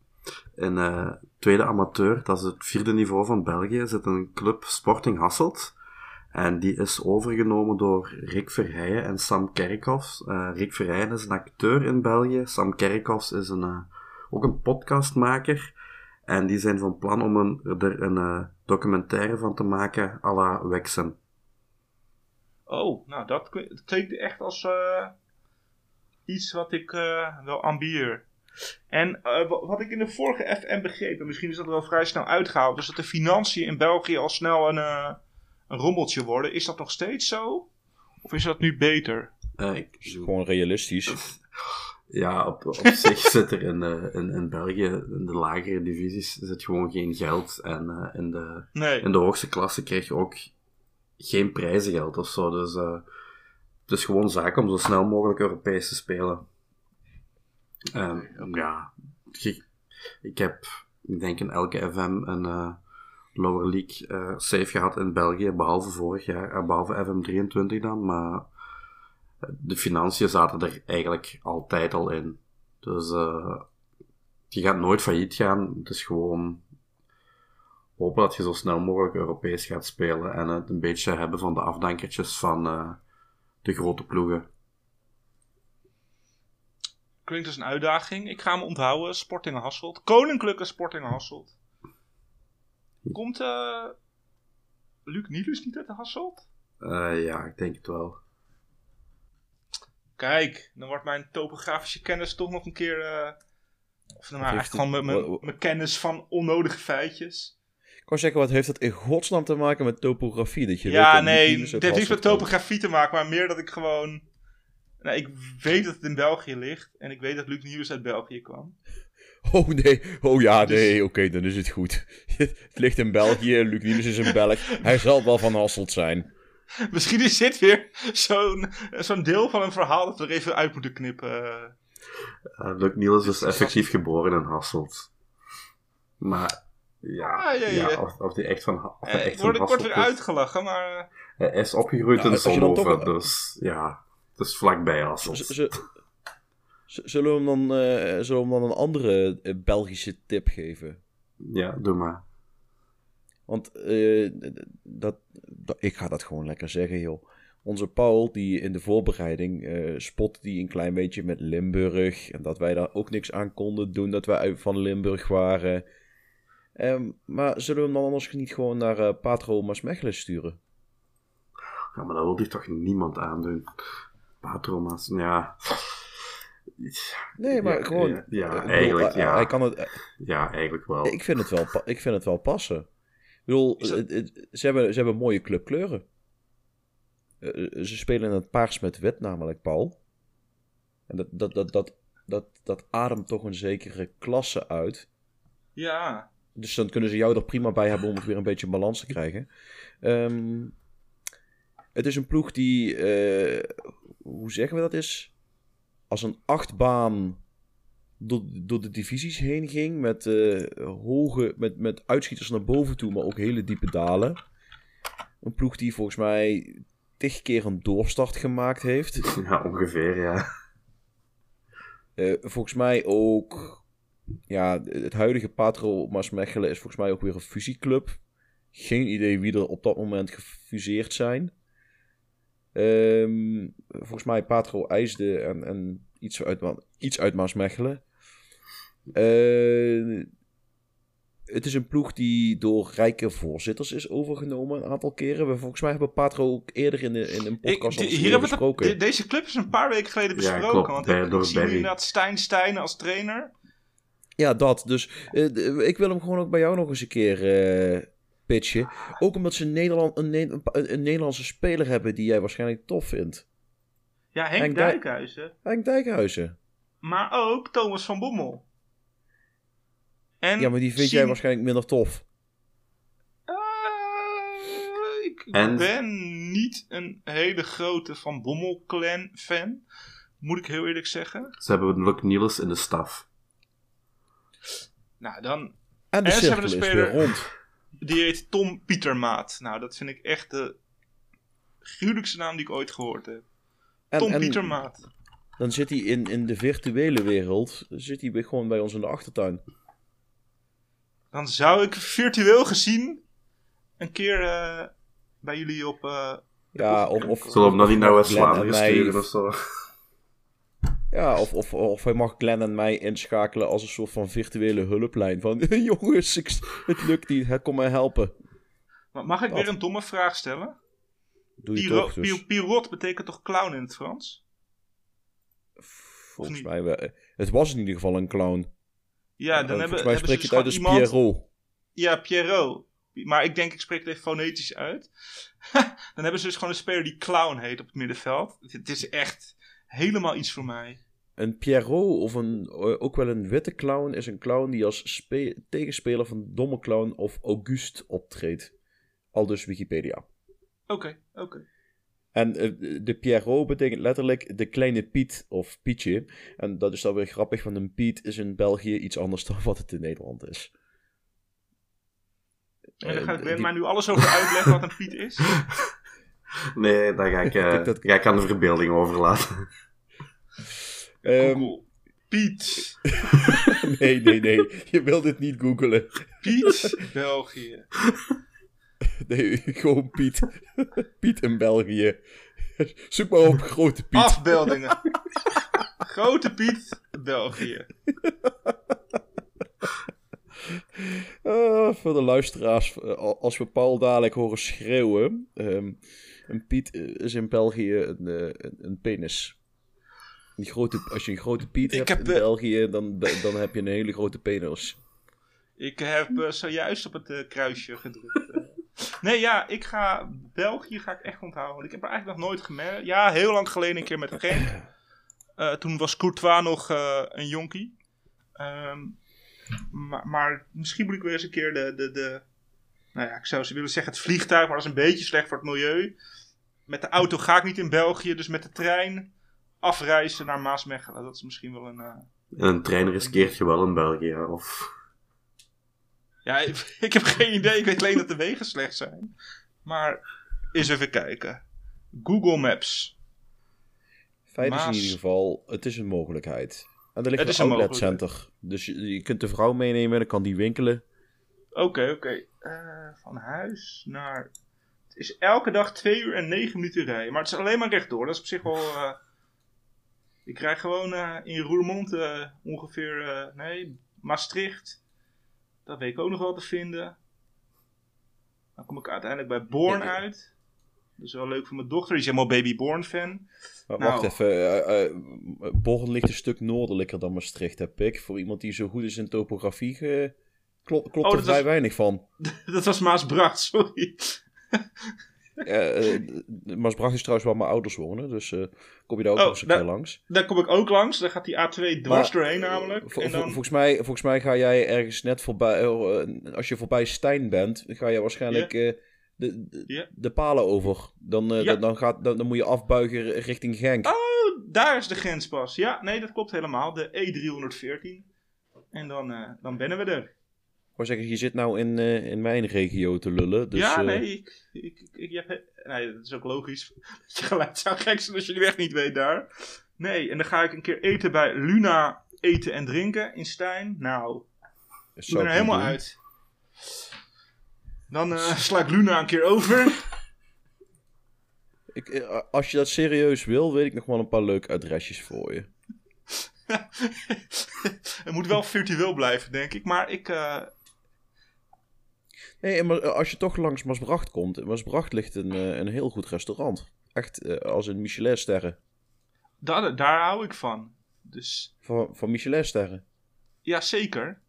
[SPEAKER 3] in eh, tweede amateur, dat is het vierde niveau van België, zit een club Sporting Hasselt. En die is overgenomen door Rick Verheijen en Sam Kerkhoffs. Eh, Rick Verheijen is een acteur in België. Sam Kerkhoffs is een, eh, ook een podcastmaker. En die zijn van plan om een, er een eh, documentaire van te maken à la Wexham.
[SPEAKER 4] Oh, nou dat kli- dat klinkt echt als iets wat ik wel ambieer. En wa- wat ik in de vorige FM begreep, en misschien is dat wel vrij snel uitgehaald, dus dat de financiën in België al snel een, een rommeltje worden. Is dat nog steeds zo? Of is dat nu beter?
[SPEAKER 3] Eh, ik,
[SPEAKER 1] Gewoon realistisch.
[SPEAKER 3] Ja, op, op zich zit er in, eh, in, in België, in de lagere divisies, zit gewoon geen geld. En eh, in, de,
[SPEAKER 4] Nee.
[SPEAKER 3] in de hoogste klasse krijg je ook geen prijzengeld of zo. Dus eh, het is gewoon zaak om zo snel mogelijk Europees te spelen. En ja, je- ik heb, ik denk in elke FM een eh, Lower League eh save gehad in België, behalve vorig jaar, eh, behalve FM23 dan, maar de financiën zaten er eigenlijk altijd al in. Dus eh, je gaat nooit failliet gaan. Het is gewoon hopen dat je zo snel mogelijk Europees gaat spelen en het een beetje hebben van de afdankertjes van eh, de grote ploegen.
[SPEAKER 4] Klinkt als een uitdaging. Ik ga me onthouden. Sporting Hasselt. Koninklijke Sporting Hasselt. Komt eh Luc Nielus niet uit Hasselt?
[SPEAKER 3] Eh, ja, ik denk het wel.
[SPEAKER 4] Kijk, dan wordt mijn topografische kennis toch nog een keer. eh, of nou, eigenlijk gewoon mijn- kennis van onnodige feitjes.
[SPEAKER 1] Ik wou zeggen, wat heeft dat in godsnaam te maken met topografie? Dat je
[SPEAKER 4] ja, nee, het heeft niets met topografie te maken, maar meer dat ik gewoon. Nou, ik weet dat het in België ligt en ik weet dat Luc Nielus uit België kwam.
[SPEAKER 1] Oh nee, oh ja,
[SPEAKER 4] Dus-
[SPEAKER 1] nee, oké, dan is het goed. het ligt in België, Luc Niels is een Belg. Hij zal wel van Hasselt zijn.
[SPEAKER 4] Misschien is dit weer zo'n zo'n deel van een verhaal dat we er even uit moeten knippen.
[SPEAKER 3] Uh, Luc Niels is effectief geboren in Hasselt. Maar ja,
[SPEAKER 4] Ah, ja, ja.
[SPEAKER 3] ja, of, of die echt van, of hij
[SPEAKER 4] Eh,
[SPEAKER 3] echt
[SPEAKER 4] word, ik word
[SPEAKER 3] Hasselt
[SPEAKER 4] weer
[SPEAKER 3] is.
[SPEAKER 4] uitgelachen, maar. eh,
[SPEAKER 3] Hij is opgegroeid
[SPEAKER 1] Ja,
[SPEAKER 3] in
[SPEAKER 1] toch-
[SPEAKER 3] Zonhoven, dus ja, het is vlakbij Hasselt.
[SPEAKER 1] Z- Zullen we hem dan, eh, zullen we hem dan een andere eh, Belgische tip geven?
[SPEAKER 3] Ja, doe maar.
[SPEAKER 1] Want eh, dat, dat, ik ga dat gewoon lekker zeggen, joh. Onze Paul, die in de voorbereiding eh spot die een klein beetje met Limburg. En dat wij daar ook niks aan konden doen, dat wij van Limburg waren. Ehm, maar zullen we hem dan anders niet gewoon naar eh, Patro Maasmechelen sturen?
[SPEAKER 3] Ja, maar dat wil hier toch niemand aandoen. Patromas, ja.
[SPEAKER 1] Nee, maar
[SPEAKER 3] Ja,
[SPEAKER 1] gewoon...
[SPEAKER 3] ja, ja,
[SPEAKER 1] eh, bedoel,
[SPEAKER 3] eigenlijk,
[SPEAKER 1] hij-
[SPEAKER 3] ja.
[SPEAKER 1] Hij kan het,
[SPEAKER 3] Ja, eigenlijk wel.
[SPEAKER 1] ik, vind het wel, ik vind het wel passen. Ik bedoel,
[SPEAKER 4] dat-
[SPEAKER 1] ze, hebben, ze hebben mooie clubkleuren. Eh, eh, ze spelen in het paars met wit, namelijk Paul. En dat, dat, dat, dat, dat, dat ademt toch een zekere klasse uit.
[SPEAKER 4] Ja,
[SPEAKER 1] Dus dan kunnen ze jou er prima bij hebben om het weer een beetje balans te krijgen. Ehm, het is een ploeg die, eh, hoe zeggen we dat is? Als een achtbaan door, door de divisies heen ging. Met, eh, hoge, met, met uitschieters naar boven toe, maar ook hele diepe dalen. Een ploeg die volgens mij tig keer een doorstart gemaakt heeft.
[SPEAKER 3] Ja, ongeveer, ja.
[SPEAKER 1] Eh, volgens mij ook. Ja, het huidige Patro Maasmechelen is volgens mij ook weer een fusieclub. Geen idee wie er op dat moment gefuseerd zijn. Ehm, volgens mij Patro IJsde en, en iets, uit, iets uit Maasmechelen. Eh, het is een ploeg die door rijke voorzitters is overgenomen een aantal keren. We volgens mij hebben Patro ook eerder in, de, in een
[SPEAKER 4] ik,
[SPEAKER 1] podcast eens
[SPEAKER 4] hier hebben het,
[SPEAKER 1] besproken.
[SPEAKER 4] de- deze club is een paar weken geleden
[SPEAKER 3] Ja,
[SPEAKER 4] besproken.
[SPEAKER 3] klopt,
[SPEAKER 4] want ik,
[SPEAKER 3] door
[SPEAKER 4] ik zie inderdaad Stijn Stijn als trainer.
[SPEAKER 1] Ja, dat. Dus eh, ik wil hem gewoon ook bij jou nog eens een keer eh, pitchen. Ook omdat ze een, Nederland, een, Ne- een, Nederlandse speler hebben die jij waarschijnlijk tof vindt.
[SPEAKER 4] Ja, Henk
[SPEAKER 1] Henk Dijk-
[SPEAKER 4] Dijkhuizen.
[SPEAKER 1] Henk Dijkhuizen.
[SPEAKER 4] Maar ook Thomas van Bommel. En
[SPEAKER 1] Ja, maar die vind jij waarschijnlijk minder tof.
[SPEAKER 4] Eh, ik
[SPEAKER 3] En-
[SPEAKER 4] ben niet een hele grote Van Bommel clan fan. Moet ik heel eerlijk zeggen.
[SPEAKER 3] Ze hebben Luc Niels in de staf.
[SPEAKER 4] Nou, dan
[SPEAKER 1] En de
[SPEAKER 4] En ze hebben
[SPEAKER 1] weer
[SPEAKER 4] speler-
[SPEAKER 1] rond.
[SPEAKER 4] Die heet Tom Pietermaat. Nou, dat vind ik echt de gruwelijkste naam die ik ooit gehoord heb.
[SPEAKER 1] En,
[SPEAKER 4] Tom
[SPEAKER 1] en
[SPEAKER 4] Pietermaat.
[SPEAKER 1] dan zit hij in, in de virtuele wereld. Zit hij gewoon bij ons in de achtertuin.
[SPEAKER 4] Dan zou ik virtueel gezien een keer eh, bij jullie op... eh,
[SPEAKER 1] Ja, of, of,
[SPEAKER 3] Zullen we hem dan niet naar West-Vlaanderen sturen of zo?
[SPEAKER 1] Ja, of, of, of hij mag Glenn en mij inschakelen als een soort van virtuele hulplijn. Van, jongens, ik, het lukt niet, hè, kom mij helpen.
[SPEAKER 4] maar mag ik
[SPEAKER 1] Wat?
[SPEAKER 4] weer een domme vraag stellen?
[SPEAKER 1] Doe je
[SPEAKER 4] Piro-
[SPEAKER 1] toch, dus.
[SPEAKER 4] Pi- Pirot betekent toch clown in het Frans?
[SPEAKER 1] Volgens mij, wel- het was in ieder geval een clown.
[SPEAKER 4] Ja,
[SPEAKER 1] Eh,
[SPEAKER 4] dan hebben,
[SPEAKER 1] volgens mij spreek
[SPEAKER 4] dus
[SPEAKER 1] je het uit als
[SPEAKER 4] gewoon iemand...
[SPEAKER 1] Pierrot.
[SPEAKER 4] Ja, Pierrot. Maar ik denk, ik spreek het even fonetisch uit. dan hebben ze dus gewoon een speler die clown heet op het middenveld. Het is echt helemaal iets voor mij.
[SPEAKER 1] Een Pierrot of een, eh, ook wel een witte clown is een clown die als spe- tegenspeler van Domme Clown of Auguste optreedt. Al dus Wikipedia.
[SPEAKER 4] Oké, oké.
[SPEAKER 1] En eh, de Pierrot betekent letterlijk de kleine Piet of Pietje. En dat is dan weer grappig, want een Piet is in België iets anders dan wat het in Nederland is.
[SPEAKER 4] En dan
[SPEAKER 1] Eh,
[SPEAKER 4] gaat Glenn
[SPEAKER 1] die-
[SPEAKER 4] mij nu alles over uitleggen wat een Piet is.
[SPEAKER 3] Nee, daar ga ik,
[SPEAKER 1] denk dat-
[SPEAKER 3] ga ik aan de verbeelding overlaten.
[SPEAKER 1] Ehm,
[SPEAKER 4] Google. Piet.
[SPEAKER 1] nee, nee, nee. Je wilt dit niet googelen.
[SPEAKER 4] Piet, België.
[SPEAKER 1] Nee, gewoon Piet. Piet in België. Zoek maar op grote Piet.
[SPEAKER 4] Afbeeldingen. Grote Piet, België.
[SPEAKER 1] Ah, voor de luisteraars, eh, als we Paul dadelijk horen schreeuwen. ehm, een Piet is in België een, eh, een, een penis. Die grote, als je een grote Piet hebt
[SPEAKER 4] heb,
[SPEAKER 1] in België, dan, dan heb je een hele grote penis.
[SPEAKER 4] Ik heb eh, zojuist op het eh, kruisje gedrukt. Nee, ja, ik ga... België ga ik echt onthouden. Want ik heb er eigenlijk nog nooit gemerkt. Ja, heel lang geleden een keer met Genk. Toen was Courtois nog een jonkie. Ehm, maar, maar misschien moet ik weer eens een keer de, de, de... Nou ja, ik zou ze willen zeggen het vliegtuig, maar dat is een beetje slecht voor het milieu. Met de auto ga ik niet in België, dus met de trein afreizen naar Maasmechelen. Dat is misschien wel een... eh,
[SPEAKER 3] En een trein riskeert je wel in België. Of...
[SPEAKER 4] Ja, ik, ik heb geen idee. Ik weet alleen dat de wegen slecht zijn. Maar eens even kijken. Google Maps.
[SPEAKER 1] Feit is in ieder geval, het is een mogelijkheid. En er ligt
[SPEAKER 4] Het is
[SPEAKER 1] een
[SPEAKER 4] een
[SPEAKER 1] outlet
[SPEAKER 4] mogelijkheid.
[SPEAKER 1] center. Dus je, je kunt de vrouw meenemen en dan kan die winkelen.
[SPEAKER 4] Oké, oké. Eh, van huis naar... Het is elke dag 2 uur en 9 minuten rijden. Maar het is alleen maar rechtdoor. Dat is op zich wel... eh, ik rij gewoon eh, in Roermond ongeveer... nee, Maastricht. Dat weet ik ook nog wel te vinden. Dan kom ik uiteindelijk bij Born
[SPEAKER 1] Ja, ja.
[SPEAKER 4] uit. Dat is wel leuk voor mijn dochter. Die is helemaal Baby Born fan.
[SPEAKER 1] Maar
[SPEAKER 4] Nou.
[SPEAKER 1] Wacht even, eh, Born ligt een stuk noordelijker dan Maastricht, heb ik. Voor iemand die zo goed is in topografie, eh, klopt, klopt
[SPEAKER 4] Oh,
[SPEAKER 1] er vrij
[SPEAKER 4] was-
[SPEAKER 1] weinig van.
[SPEAKER 4] Dat was Maasbracht, sorry.
[SPEAKER 1] Eh, eh, Maasbracht is trouwens waar mijn ouders wonen, dus eh, kom je daar ook
[SPEAKER 4] Oh,
[SPEAKER 1] nog eens een keer langs.
[SPEAKER 4] Daar kom ik ook langs. Daar gaat die A2 dwars
[SPEAKER 1] Maar,
[SPEAKER 4] doorheen namelijk.
[SPEAKER 1] Vo-
[SPEAKER 4] en dan...
[SPEAKER 1] volgens, mij, volgens mij ga jij ergens net voorbij, eh, als je voorbij Stijn bent, ga je waarschijnlijk de, de,
[SPEAKER 4] Ja.
[SPEAKER 1] de palen over. Dan,
[SPEAKER 4] Ja.
[SPEAKER 1] dan, dan, gaat, dan, dan moet je afbuigen richting Genk.
[SPEAKER 4] Oh, daar is de grens pas. Ja, nee, dat klopt helemaal. De E314. En dan, dan bennen we er.
[SPEAKER 1] Ik wou zeggen, je zit nou in, eh, in mijn regio te lullen. Dus,
[SPEAKER 4] ja,
[SPEAKER 1] eh,
[SPEAKER 4] nee, ik, ik, heb, nee, dat is ook logisch. Dat je gelijk zou gek zijn als je de weg niet weet daar. Nee, en dan ga ik een keer eten bij Luna eten en drinken in Stijn. Nou, ik ben er helemaal
[SPEAKER 1] doen.
[SPEAKER 4] uit. Dan eh, sla ik Luna een keer over.
[SPEAKER 1] Ik, als je dat serieus wil, weet ik nog wel een paar leuke adresjes voor je.
[SPEAKER 4] Het moet wel virtueel blijven, denk ik. Maar ik,
[SPEAKER 1] Nee, maar eh, als je toch langs Maasbracht komt, in Maasbracht ligt een, eh, een heel goed restaurant. Echt eh, als een Michelinsterren.
[SPEAKER 4] daar, daar hou ik van. Dus
[SPEAKER 1] Van, van Michelinsterren.
[SPEAKER 4] ja, zeker.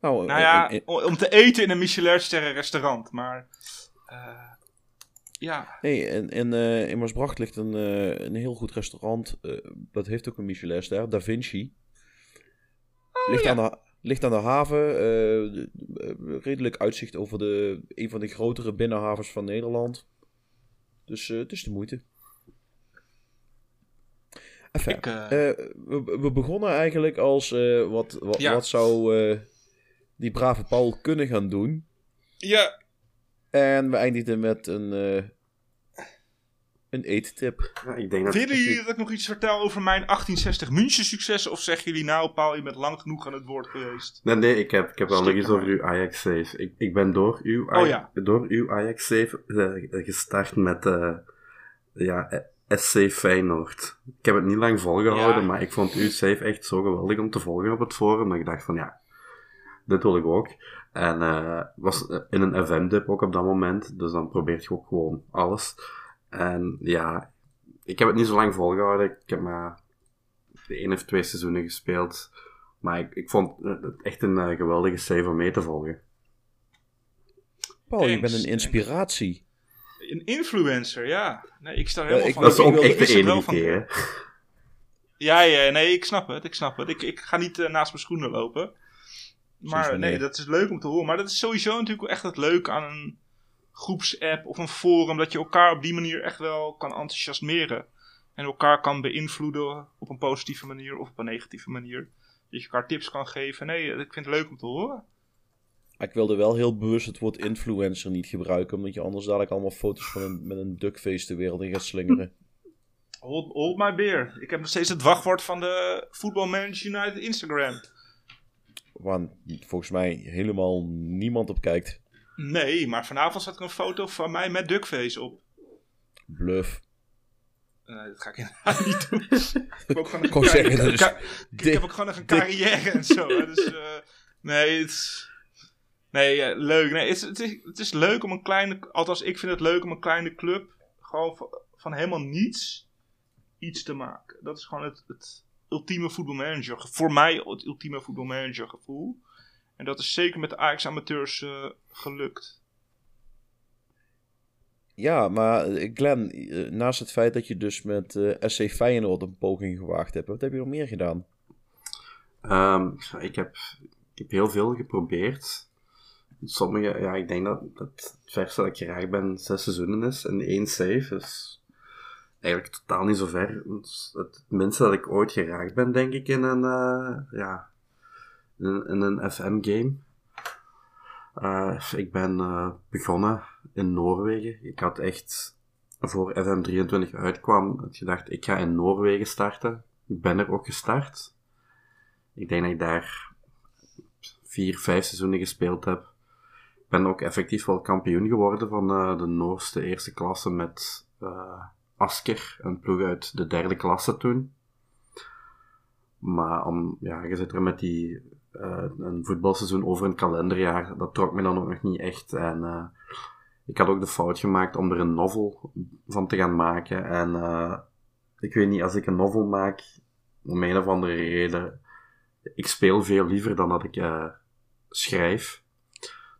[SPEAKER 1] Nou,
[SPEAKER 4] Nou
[SPEAKER 1] eh,
[SPEAKER 4] ja,
[SPEAKER 1] in- in-
[SPEAKER 4] om te eten in een Michelin-sterren restaurant. Maar eh, ja,
[SPEAKER 1] nee, in, in, eh, in Maasbracht ligt een, eh, een heel goed restaurant. eh, dat heeft ook een Michelinster, Da Vinci. ligt,
[SPEAKER 4] Oh, ja.
[SPEAKER 1] aan de, ligt aan de haven. eh, de- redelijk uitzicht over de, een van de grotere binnenhavens van Nederland. Dus eh, het is de moeite. Enfin,
[SPEAKER 4] ik, eh,
[SPEAKER 1] we, we begonnen eigenlijk als wat, wat,
[SPEAKER 4] Ja.
[SPEAKER 1] wat zou die brave Paul kunnen gaan doen.
[SPEAKER 4] ja,
[SPEAKER 1] En we eindigden met een, een eettip.
[SPEAKER 3] Ja, ik denk dat...
[SPEAKER 4] willen jullie dat ik nog iets vertel over mijn 1860 München succes? Of zeggen jullie nou, Paul, je bent lang genoeg aan het woord geweest?
[SPEAKER 3] Nee, nee, ik heb, ik heb wel nog iets over uw Ajax save. Ik, ik ben door uw,
[SPEAKER 4] Oh, ja.
[SPEAKER 3] door uw Ajax save eh, gestart met eh, ja, eh, SC Feyenoord. Ik heb het niet lang volgehouden,
[SPEAKER 4] Ja.
[SPEAKER 3] maar ik vond uw save echt zo geweldig om te volgen op het forum. Dat ik dacht van ja, dit wil ik ook. En eh was in een FM-dip ook op dat moment, dus dan probeert je ook gewoon alles. En ja, ik heb het niet zo lang volgehouden. Ik heb maar de één of twee seizoenen gespeeld. Maar ik, ik vond het echt een eh, geweldige save om mee te volgen.
[SPEAKER 1] Paul, je bent een inspiratie.
[SPEAKER 4] Een influencer, ja. Nee, ik sta er
[SPEAKER 1] Ja,
[SPEAKER 4] helemaal
[SPEAKER 1] ik-
[SPEAKER 4] van.
[SPEAKER 3] Dat is
[SPEAKER 1] ik
[SPEAKER 3] ook echt
[SPEAKER 4] ik
[SPEAKER 3] de enige
[SPEAKER 4] van-
[SPEAKER 3] keer. hè.
[SPEAKER 4] Ja, ja, nee, ik snap het, ik snap het. Ik, ik ga niet eh, naast mijn schoenen lopen. Maar nee, dat is leuk om te horen. Maar dat is sowieso natuurlijk echt het leuke aan een groepsapp of een forum. Dat je elkaar op die manier echt wel kan enthousiasmeren. En elkaar kan beïnvloeden op een positieve manier of op een negatieve manier. Dat je elkaar tips kan geven. Nee, ik vind het leuk om te horen.
[SPEAKER 1] Ik wilde wel heel bewust het woord influencer niet gebruiken, omdat je anders dadelijk allemaal foto's van een, met een duckface de wereld in gaat slingeren.
[SPEAKER 4] Hold, hold my beer. Ik heb nog steeds het wachtwoord van de Football Manager United Instagram.
[SPEAKER 1] Waar volgens mij helemaal niemand op kijkt.
[SPEAKER 4] Nee, maar vanavond zat er een foto van mij met duckface op.
[SPEAKER 1] Bluff.
[SPEAKER 4] Nee, dat ga ik inderdaad niet doen. ik heb ook gewoon nog een ka- ik
[SPEAKER 1] dik-
[SPEAKER 4] heb ook gewoon nog een carrière en zo. hè, Dus, eh, nee, het is... Nee, eh, leuk. Nee, het, is, het, is, het is leuk om een kleine... Althans, ik vind het leuk om een kleine club... Gewoon van, van helemaal niets iets te maken. Dat is gewoon het, het ultieme voetbalmanager. Voor mij het ultieme voetbalmanager gevoel. En dat is zeker met de Ajax amateurs eh, gelukt.
[SPEAKER 1] Ja, maar eh, Glenn, eh, naast het feit dat je dus met eh, SC Feyenoord een poging gewaagd hebt, wat heb je nog meer gedaan?
[SPEAKER 3] Ehm, ik, heb, ik heb heel veel geprobeerd. Sommige, ja, ik denk dat, dat het verste dat ik geraakt ben zes seizoenen is en één save. Dus eigenlijk totaal niet zo ver. Het, het minste dat ik ooit geraakt ben, denk ik, in een, eh, ja, in, een- FM-game. Eh, ik ben eh, begonnen in Noorwegen. Ik had echt, voor FM23 uitkwam, had gedacht, ik ga in Noorwegen starten. Ik ben er ook gestart. Ik denk dat ik daar vier, vijf seizoenen gespeeld heb. ben ook effectief wel kampioen geworden van eh, de Noorse eerste klasse met Asker, een ploeg uit de derde klasse toen. Maar om, ja, je zit er met die, eh, een voetbalseizoen over een kalenderjaar, dat trok me dan ook nog niet echt. En eh, ik had ook de fout gemaakt om er een novel van te gaan maken. En eh, ik weet niet, als ik een novel maak, om een of andere reden, ik speel veel liever dan dat ik schrijf.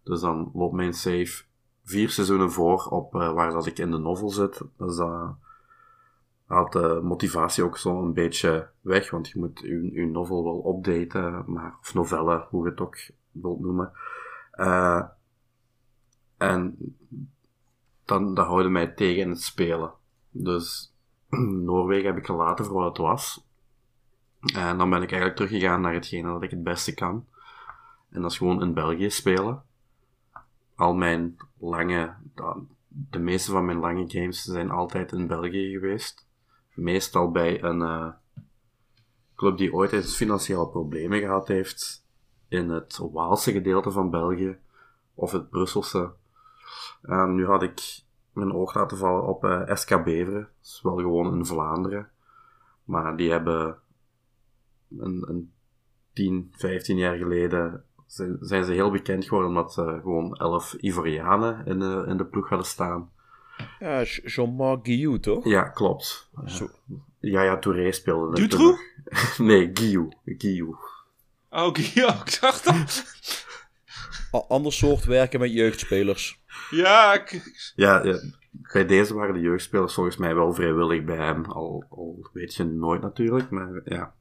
[SPEAKER 3] Dus dan loopt mijn save vier seizoenen voor op waar dat ik in de novel zit. Dus dat haalt de motivatie ook zo een beetje weg, want je moet je, je novel wel updaten, maar, of novelle, hoe je het ook wilt noemen. Eh, en dan, dat houden mij tegen in het spelen. Dus Noorwegen heb ik gelaten voor wat het was. En dan ben ik eigenlijk teruggegaan naar hetgene dat ik het beste kan. En dat is gewoon in België spelen. Al mijn lange, de meeste van mijn lange games zijn altijd in België geweest. Meestal bij een eh, club die ooit eens financiële problemen gehad heeft in het Waalse gedeelte van België of het Brusselse. En nu had ik mijn oog laten vallen op eh, SK Beveren. Dat is wel gewoon in Vlaanderen. Maar die hebben een, een 10, 15 jaar geleden zijn, ze heel bekend geworden omdat ze gewoon 11 Ivorianen in de, in de ploeg hadden staan.
[SPEAKER 1] Ja, Jean-Marc Guillou, toch?
[SPEAKER 3] Ja, klopt.
[SPEAKER 1] Zo.
[SPEAKER 3] Ja, ja, Touré speelde
[SPEAKER 4] Dutroux?
[SPEAKER 3] nog. Nee, Guillou. Guillou.
[SPEAKER 4] Oh, ja, ik dacht dat.
[SPEAKER 1] Ander soort werken met jeugdspelers.
[SPEAKER 4] Ja, ik-
[SPEAKER 3] Ja, ja, bij deze waren de jeugdspelers volgens mij wel vrijwillig bij hem. Al, al weet je nooit natuurlijk, maar ja.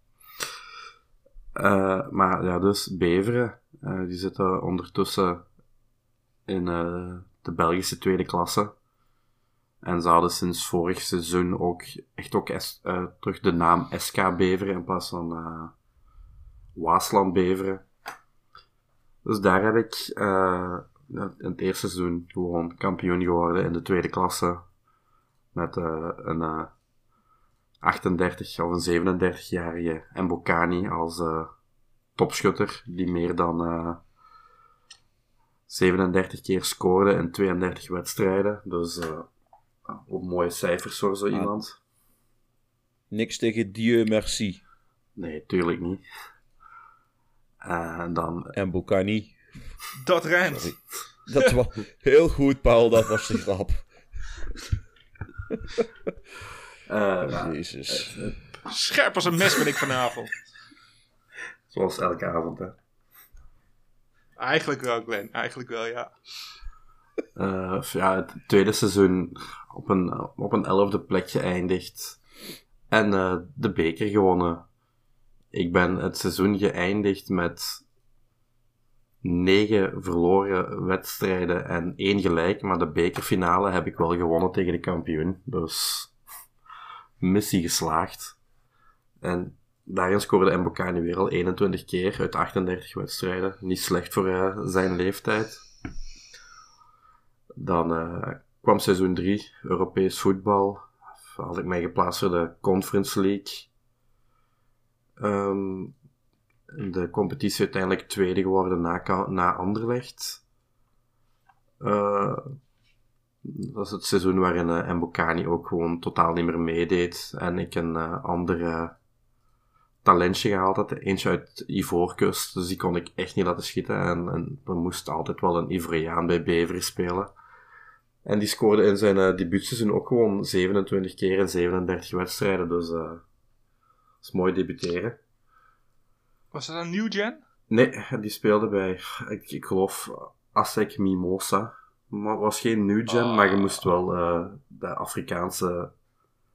[SPEAKER 3] Eh, maar ja, dus Beveren, eh, die zitten ondertussen in eh, de Belgische tweede klasse. En ze hadden sinds vorig seizoen ook echt ook eh, terug de naam SK Beveren in plaats van eh Waasland Beveren. Dus daar heb ik eh, in het eerste seizoen gewoon kampioen geworden in de tweede klasse. Met eh, een eh, 38 of een 37-jarige Mbokani als eh, topschutter. Die meer dan eh, 37 keer scoorde in 32 wedstrijden. Dus eh, ook mooie cijfers voor zo iemand.
[SPEAKER 1] Niks tegen Dieu merci.
[SPEAKER 3] Nee, tuurlijk niet. Eh, En dan
[SPEAKER 1] En Bocani.
[SPEAKER 4] dat rijmt.
[SPEAKER 1] Dat was heel goed, Paul. Dat was de grap.
[SPEAKER 3] eh,
[SPEAKER 1] Jezus.
[SPEAKER 4] Scherp als een mes ben ik vanavond.
[SPEAKER 3] zoals elke avond. Hè.
[SPEAKER 4] Eigenlijk wel, Glenn. Eigenlijk wel, ja.
[SPEAKER 3] Eh, ja, het tweede seizoen op een, op een elfde plek geëindigd. En eh, de beker gewonnen. Ik ben het seizoen geëindigd met negen verloren wedstrijden en één gelijk. Maar de bekerfinale heb ik wel gewonnen tegen de kampioen. Dus missie geslaagd. En daarin scoorde Mbokani weer al 21 keer uit 38 wedstrijden. Niet slecht voor eh, zijn leeftijd. Dan eh, kwam seizoen 3, Europees voetbal. Had ik mij geplaatst voor de Conference League. Ehm, de competitie uiteindelijk tweede geworden na, na Anderlecht. Eh, dat is het seizoen waarin eh Mbokani ook gewoon totaal niet meer meedeed. En ik een eh, andere talentje gehaald had. Eentje uit Ivoorkust. Dus die kon ik echt niet laten schieten. En, en er altijd wel een Ivoriaan bij Bever spelen. En die scoorde in zijn uh, debuutseizoen ook gewoon 27 keer in 37 wedstrijden. Dus eh dat is mooi debuteren.
[SPEAKER 4] Was dat een new gen?
[SPEAKER 3] Nee, die speelde bij, ik, ik geloof, Asek Mimosa. Maar het was geen new gen,
[SPEAKER 4] Ah.
[SPEAKER 3] maar je moest wel eh, de Afrikaanse,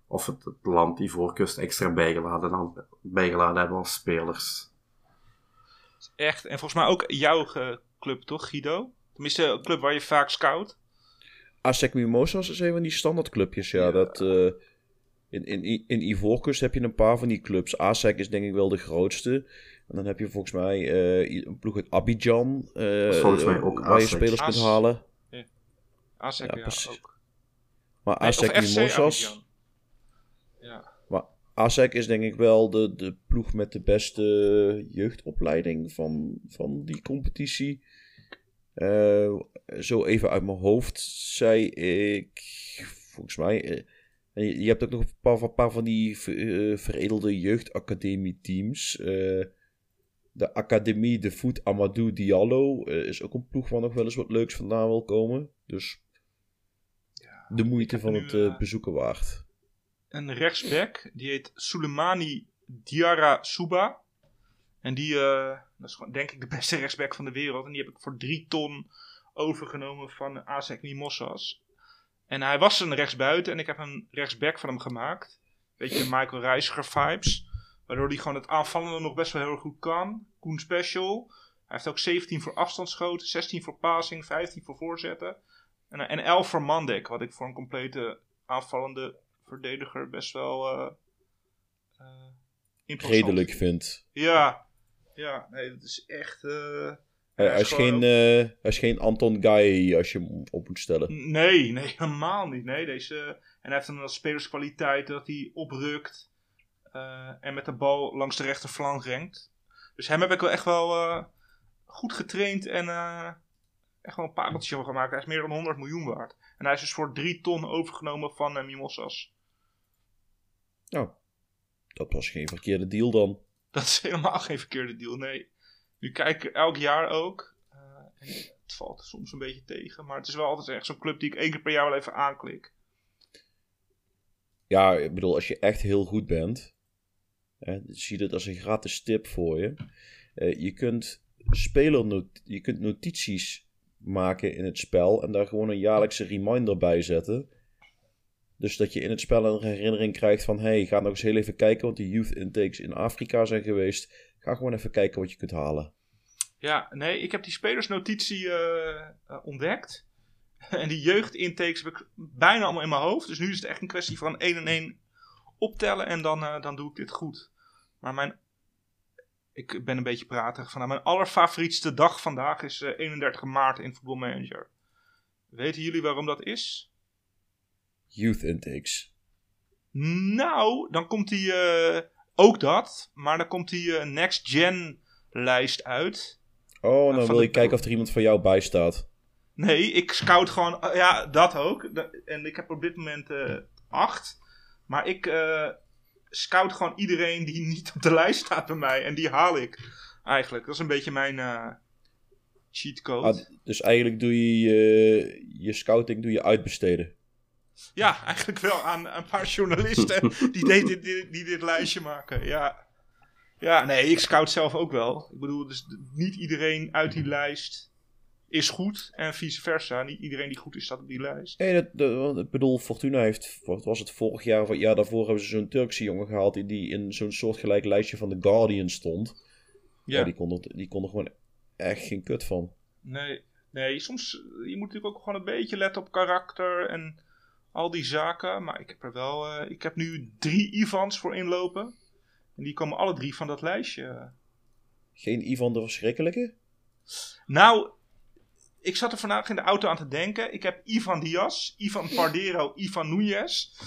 [SPEAKER 3] of het, het land Ivoorkust extra bijgeladen, bijgeladen hebben als spelers.
[SPEAKER 4] Echt. En volgens mij ook jouw club, toch, Guido? Tenminste, een club waar je vaak scout.
[SPEAKER 1] ASEC Mimosas is een van die standaardclubjes, ja.
[SPEAKER 3] Ja.
[SPEAKER 1] Dat, eh, in, in, in Ivoorkust heb je een paar van die clubs. ASEC is denk ik wel de grootste. En dan heb je volgens mij eh, een ploeg uit Abidjan. eh,
[SPEAKER 3] volgens mij ook
[SPEAKER 1] Waar je
[SPEAKER 3] ASEC.
[SPEAKER 1] spelers kunt halen.
[SPEAKER 4] ASEC,
[SPEAKER 1] Ja,
[SPEAKER 4] ja,
[SPEAKER 1] precies.
[SPEAKER 4] ook.
[SPEAKER 1] Maar
[SPEAKER 4] Nee,
[SPEAKER 1] ASEC Mimosas...
[SPEAKER 4] Ja.
[SPEAKER 1] Maar ASEC is denk ik wel de, de ploeg met de beste jeugdopleiding van, van die competitie. Eh, zo even uit mijn hoofd zei ik, volgens mij, eh, je, hebt ook nog een paar, een paar van die eh, veredelde jeugdacademie-teams. De Academie de Voet Amadou Diallo is ook een ploeg waar nog wel eens wat leuks vandaan wil komen. Dus de moeite van
[SPEAKER 4] nu,
[SPEAKER 1] het bezoeken waard.
[SPEAKER 4] Een rechtsback, die heet Soleimani Diarra Souba. En die, dat is gewoon denk ik de beste rechtsback van de wereld. En die heb ik voor drie ton overgenomen van ASEC Mimosas. En hij was een rechtsbuiten en ik heb een rechtsback van hem gemaakt. Beetje Michael Reiziger vibes. Waardoor hij gewoon het aanvallende nog best wel heel erg goed kan. Koen Special. Hij heeft ook 17 voor afstandsschoten, 16 voor passing, 15 voor voorzetten. En, en 11 voor Mandek, wat ik voor een complete aanvallende verdediger best wel interessant
[SPEAKER 1] Redelijk
[SPEAKER 4] vind. Ja, ja, nee, dat is echt. eh,
[SPEAKER 1] Hij,
[SPEAKER 4] hij
[SPEAKER 1] is
[SPEAKER 4] gewoon
[SPEAKER 1] geen, eh, hij is geen Anton Guy als je hem op moet stellen.
[SPEAKER 4] Nee, nee, helemaal niet. Nee, deze, en hij heeft een spelerskwaliteit dat hij oprukt eh, en met de bal langs de rechterflank renkt. Dus hem heb ik wel echt wel eh, goed getraind en eh, echt wel een pareltje van gemaakt. Hij is meer dan 100 miljoen waard. En hij is dus voor 3 ton overgenomen van eh, Mimosas.
[SPEAKER 1] Nou, dat was geen verkeerde deal dan.
[SPEAKER 4] Dat is helemaal geen verkeerde deal, nee. Nu kijk ik elk jaar ook. eh, het valt soms een beetje tegen. Maar het is wel altijd echt zo'n club die ik één keer per jaar wel even aanklik.
[SPEAKER 1] Ja, ik bedoel, als je echt heel goed bent, hè, zie je het als een gratis tip voor je. Eh, je kunt spelernot je kunt notities maken in het spel en daar gewoon een jaarlijkse reminder bij zetten. Dus dat je in het spel een herinnering krijgt van, hey, ga nog eens heel even kijken, want die youth intakes in Afrika zijn geweest. Ga gewoon even kijken wat je kunt halen.
[SPEAKER 4] Ja, nee, ik heb die spelersnotitie eh, eh, ontdekt. En die jeugdintakes heb ik bijna allemaal in mijn hoofd. Dus nu is het echt een kwestie van één en één optellen en dan, eh, dan doe ik dit goed. Maar mijn... Ik ben een beetje pratig. Van, mijn allerfavorietste dag vandaag is eh, 31 maart in Football Manager. Weten jullie waarom dat is?
[SPEAKER 1] Youth intakes.
[SPEAKER 4] Nou, dan komt die eh, ook dat. Maar dan komt die eh, Next Gen lijst uit.
[SPEAKER 1] Oh, dan
[SPEAKER 4] van
[SPEAKER 1] wil je kijken of er iemand van jou bij staat.
[SPEAKER 4] Nee, ik scout gewoon. eh, ja, dat ook. En ik heb op dit moment acht. Maar ik scout gewoon iedereen die niet op de lijst staat bij mij. En die haal ik eigenlijk. Dat is een beetje mijn eh cheatcode.
[SPEAKER 1] Ah, dus eigenlijk doe je je, je scouting doe je uitbesteden.
[SPEAKER 4] Ja, eigenlijk wel aan een paar journalisten die, dit, dit, dit- die dit lijstje maken. Ja. ja, nee, ik scout zelf ook wel. Ik bedoel, dus niet iedereen uit die lijst is goed. En vice versa. Niet iedereen die goed is staat op die lijst.
[SPEAKER 1] Nee, dat, dat- ik bedoel, Fortuna heeft, wat was het vorig jaar of het jaar daarvoor, hebben ze zo'n Turkse jongen gehaald die, die in zo'n soortgelijk lijstje van The Guardian stond. Ja,
[SPEAKER 4] Ja,
[SPEAKER 1] die, kon er, die kon er gewoon echt geen kut van.
[SPEAKER 4] nee, nee, soms, je moet natuurlijk ook gewoon een beetje letten op karakter en al die zaken. Maar ik heb er wel, eh, ik heb nu drie Ivans voor inlopen. En die komen alle drie van dat lijstje.
[SPEAKER 1] Geen Ivan de Verschrikkelijke?
[SPEAKER 4] Nou, ik zat er vandaag in de auto aan te denken. Ik heb Ivan Diaz, Ivan Pardero, Ivan Núñez.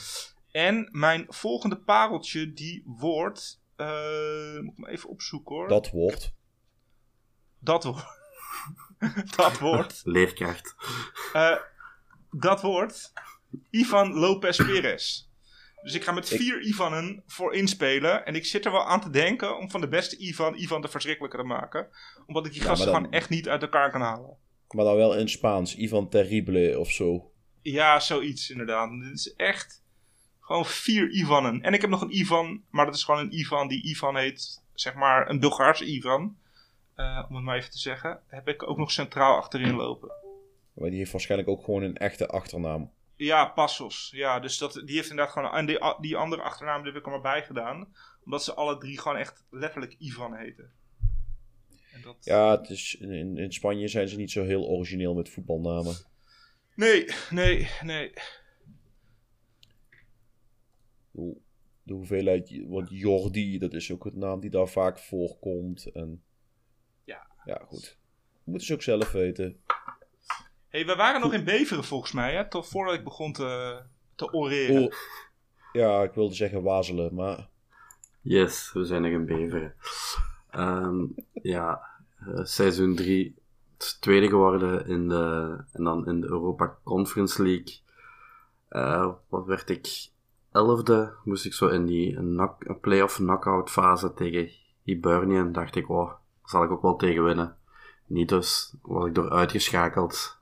[SPEAKER 4] En mijn volgende pareltje, die wordt... eh, moet ik maar even opzoeken hoor.
[SPEAKER 1] Dat wordt.
[SPEAKER 4] Dat wordt... dat wordt...
[SPEAKER 3] Leerkracht.
[SPEAKER 4] eh, dat wordt Ivan Lopez Perez. Dus ik ga met
[SPEAKER 1] Ik-
[SPEAKER 4] vier Ivanen voor inspelen. En ik zit er wel aan te denken om van de beste Ivan, Ivan de verschrikkelijke te maken. Omdat ik die
[SPEAKER 1] Ja,
[SPEAKER 4] gasten
[SPEAKER 1] dan-
[SPEAKER 4] gewoon echt niet uit elkaar kan halen.
[SPEAKER 1] Maar dan wel in Spaans. Ivan Terrible of zo.
[SPEAKER 4] Ja, zoiets inderdaad. Dit is echt gewoon vier Ivanen. En ik heb nog een Ivan, maar dat is gewoon een Ivan die Ivan heet, zeg maar een Bulgaarse Ivan. Eh, om het maar even te zeggen. Heb ik ook nog centraal achterin lopen.
[SPEAKER 1] Maar die heeft waarschijnlijk ook gewoon een echte achternaam.
[SPEAKER 4] Ja, Passos. Ja, dus dat, die heeft inderdaad gewoon... En die, die andere achternaam heb ik er maar bij gedaan. Omdat ze alle drie gewoon echt letterlijk Ivan heten. En dat...
[SPEAKER 1] Ja, het is, in, in Spanje zijn ze niet zo heel origineel met voetbalnamen.
[SPEAKER 4] Nee, nee, nee.
[SPEAKER 1] De hoeveelheid, want Jordi, dat is ook een naam die daar vaak voorkomt. En,
[SPEAKER 4] Ja.
[SPEAKER 1] Ja, goed. Moeten ze ook zelf weten.
[SPEAKER 4] Hey, we waren nog in Beveren volgens mij, hè? Tot voordat ik begon te, te oreren.
[SPEAKER 1] Ja, ik wilde zeggen wazelen, maar
[SPEAKER 3] Yes, we zijn nog in Beveren. Ehm, ja, eh, seizoen 3, werd tweede geworden in de, en dan in de Europa Conference League. Eh, wat werd ik? Elfde moest ik zo in die knock, een playoff knockout fase tegen Hibernian. Dacht ik, oh, zal ik ook wel tegen winnen. Niet dus, was ik door uitgeschakeld.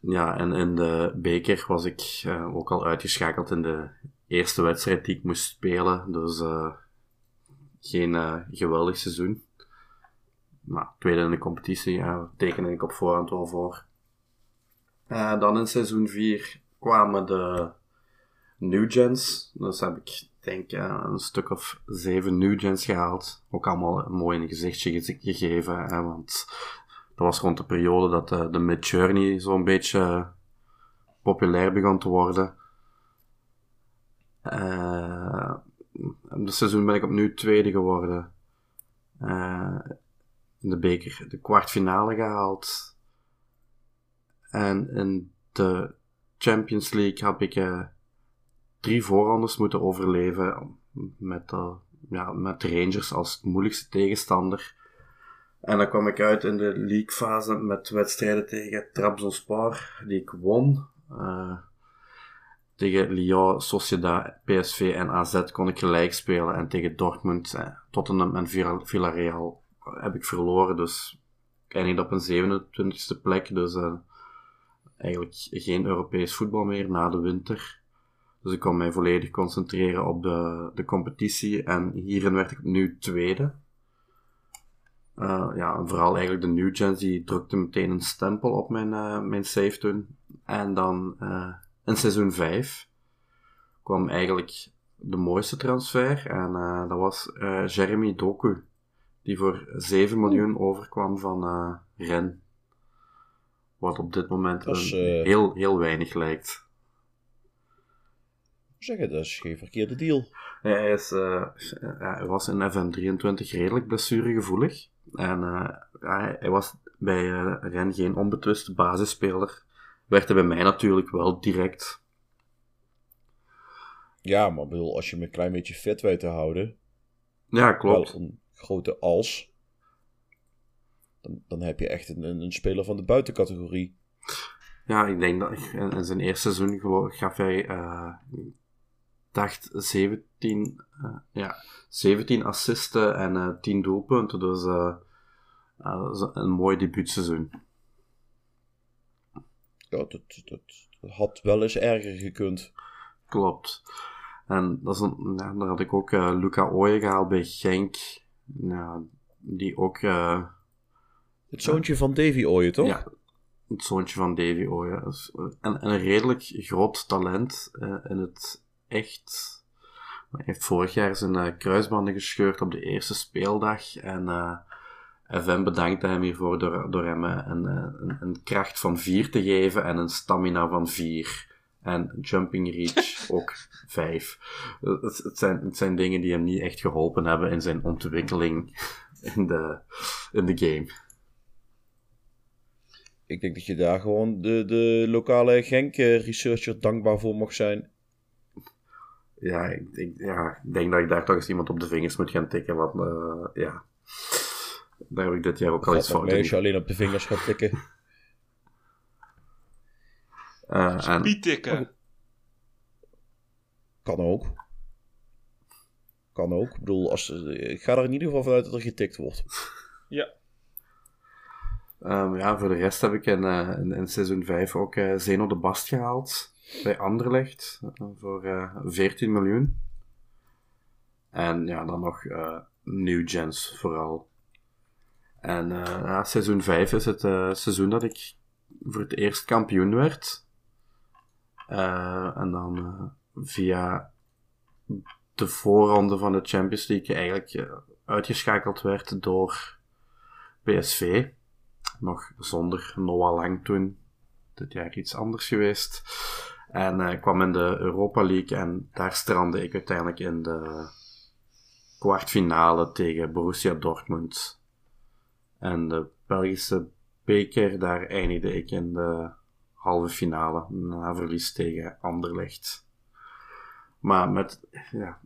[SPEAKER 3] Ja, en in de beker was ik eh, ook al uitgeschakeld in de eerste wedstrijd die ik moest spelen. Dus eh, geen eh, geweldig seizoen. Maar tweede in de competitie ja, tekende ik op voorhand wel voor. Dan in seizoen 4 kwamen de New Gens. Dus heb ik denk eh, een stuk of zeven New Gens gehaald. Ook allemaal mooi een gezichtje ge- gegeven. Want dat was rond de periode dat de, de Mid-Journey zo'n beetje populair begon te worden. Eh in dit seizoen ben ik opnieuw tweede geworden. Eh, in de beker de kwartfinale gehaald. En in de Champions League heb ik eh, drie voorrondes moeten overleven. Met, eh, ja, met de Rangers als moeilijkste tegenstander. En dan kwam ik uit in de leaguefase met wedstrijden tegen Trabzonspor, die ik won. Eh, tegen Lyon, Sociedad, PSV en AZ kon ik gelijk spelen. En tegen Dortmund, eh, Tottenham en Villa- Villarreal heb ik verloren. Dus ik eindigde op een 27e plek. Dus eh, eigenlijk geen Europees voetbal meer na de winter. Dus ik kon mij volledig concentreren op de, de competitie. En hierin werd ik opnieuw tweede. Eh, ja, en vooral eigenlijk de New Gens, die drukte meteen een stempel op mijn, eh, mijn save toen. En dan eh, in seizoen 5 kwam eigenlijk de mooiste transfer. En dat was Jeremy Doku, die voor 7 miljoen overkwam van Ren. Wat op dit moment
[SPEAKER 1] is,
[SPEAKER 3] heel, heel weinig lijkt.
[SPEAKER 1] Zeggen, dat is geen verkeerde deal.
[SPEAKER 3] Hij, is, hij was in FM23 redelijk blessuregevoelig. En eh, hij, hij was bij eh, Ren geen onbetwiste basisspeler. Werd hij bij mij natuurlijk wel direct.
[SPEAKER 1] Ja, maar bedoel, als je hem een klein beetje vet weet te houden,
[SPEAKER 3] Ja, klopt.
[SPEAKER 1] wel een grote als, dan, dan heb je echt een, een, speler van de buitencategorie.
[SPEAKER 3] Ja, ik denk dat in, in zijn eerste seizoen gaf hij, eh, dacht 17, eh, ja, 17 assisten en eh 10 doelpunten. Dus eh, eh, een mooi debuutseizoen.
[SPEAKER 1] Ja, dat, dat, had wel eens erger gekund.
[SPEAKER 3] Klopt. En dat is een, ja, daar had ik ook eh, Luca Ooyen gehaald bij Genk. Ja, die ook, eh,
[SPEAKER 1] Het zoontje van Davy Ooyen, toch?
[SPEAKER 3] ja, het zoontje van Davy Ooyen. Eh, en, en een redelijk groot talent eh, in het echt. Hij heeft vorig jaar zijn eh, kruisbanden gescheurd op de eerste speeldag. En eh FM bedankte hem hiervoor door, door hem een, eh, een, een kracht van 4 te geven en een stamina van 4. En jumping reach ook 5. Het, het, zijn, het zijn dingen die hem niet echt geholpen hebben in zijn ontwikkeling in de, in de game.
[SPEAKER 1] Ik denk dat je daar gewoon de, de lokale Genk-researcher dankbaar voor mag zijn.
[SPEAKER 3] Ja ik, denk- ja, ik denk dat ik daar toch eens iemand op de vingers moet gaan tikken. Want eh, ja, daar heb ik dit jaar ook al iets
[SPEAKER 1] mee als je alleen op de vingers gaat tikken.
[SPEAKER 3] Eh, en,
[SPEAKER 4] Pietikken.
[SPEAKER 1] Kan ook. Kan ook. Ik bedoel, als, eh, ik ga er in ieder geval vanuit dat er getikt wordt.
[SPEAKER 4] Ja.
[SPEAKER 3] ehm, ja, voor de rest heb ik in, eh, in, in seizoen 5 ook eh, Zeno de Bast gehaald. Bij Anderlecht. eh, voor eh 14 miljoen. En ja, dan nog eh New Gens vooral. En ja, seizoen 5 is het seizoen dat ik voor het eerst kampioen werd. En dan via de voorronde van de Champions League eigenlijk uitgeschakeld werd door PSV. Nog zonder Noah Lang toen. Dit jaar iets anders geweest. En eh, kwam in de Europa League en daar strandde ik uiteindelijk in de kwartfinale tegen Borussia Dortmund. En de Belgische beker, daar eindigde ik in de halve finale na verlies tegen Anderlecht. Maar met, ja,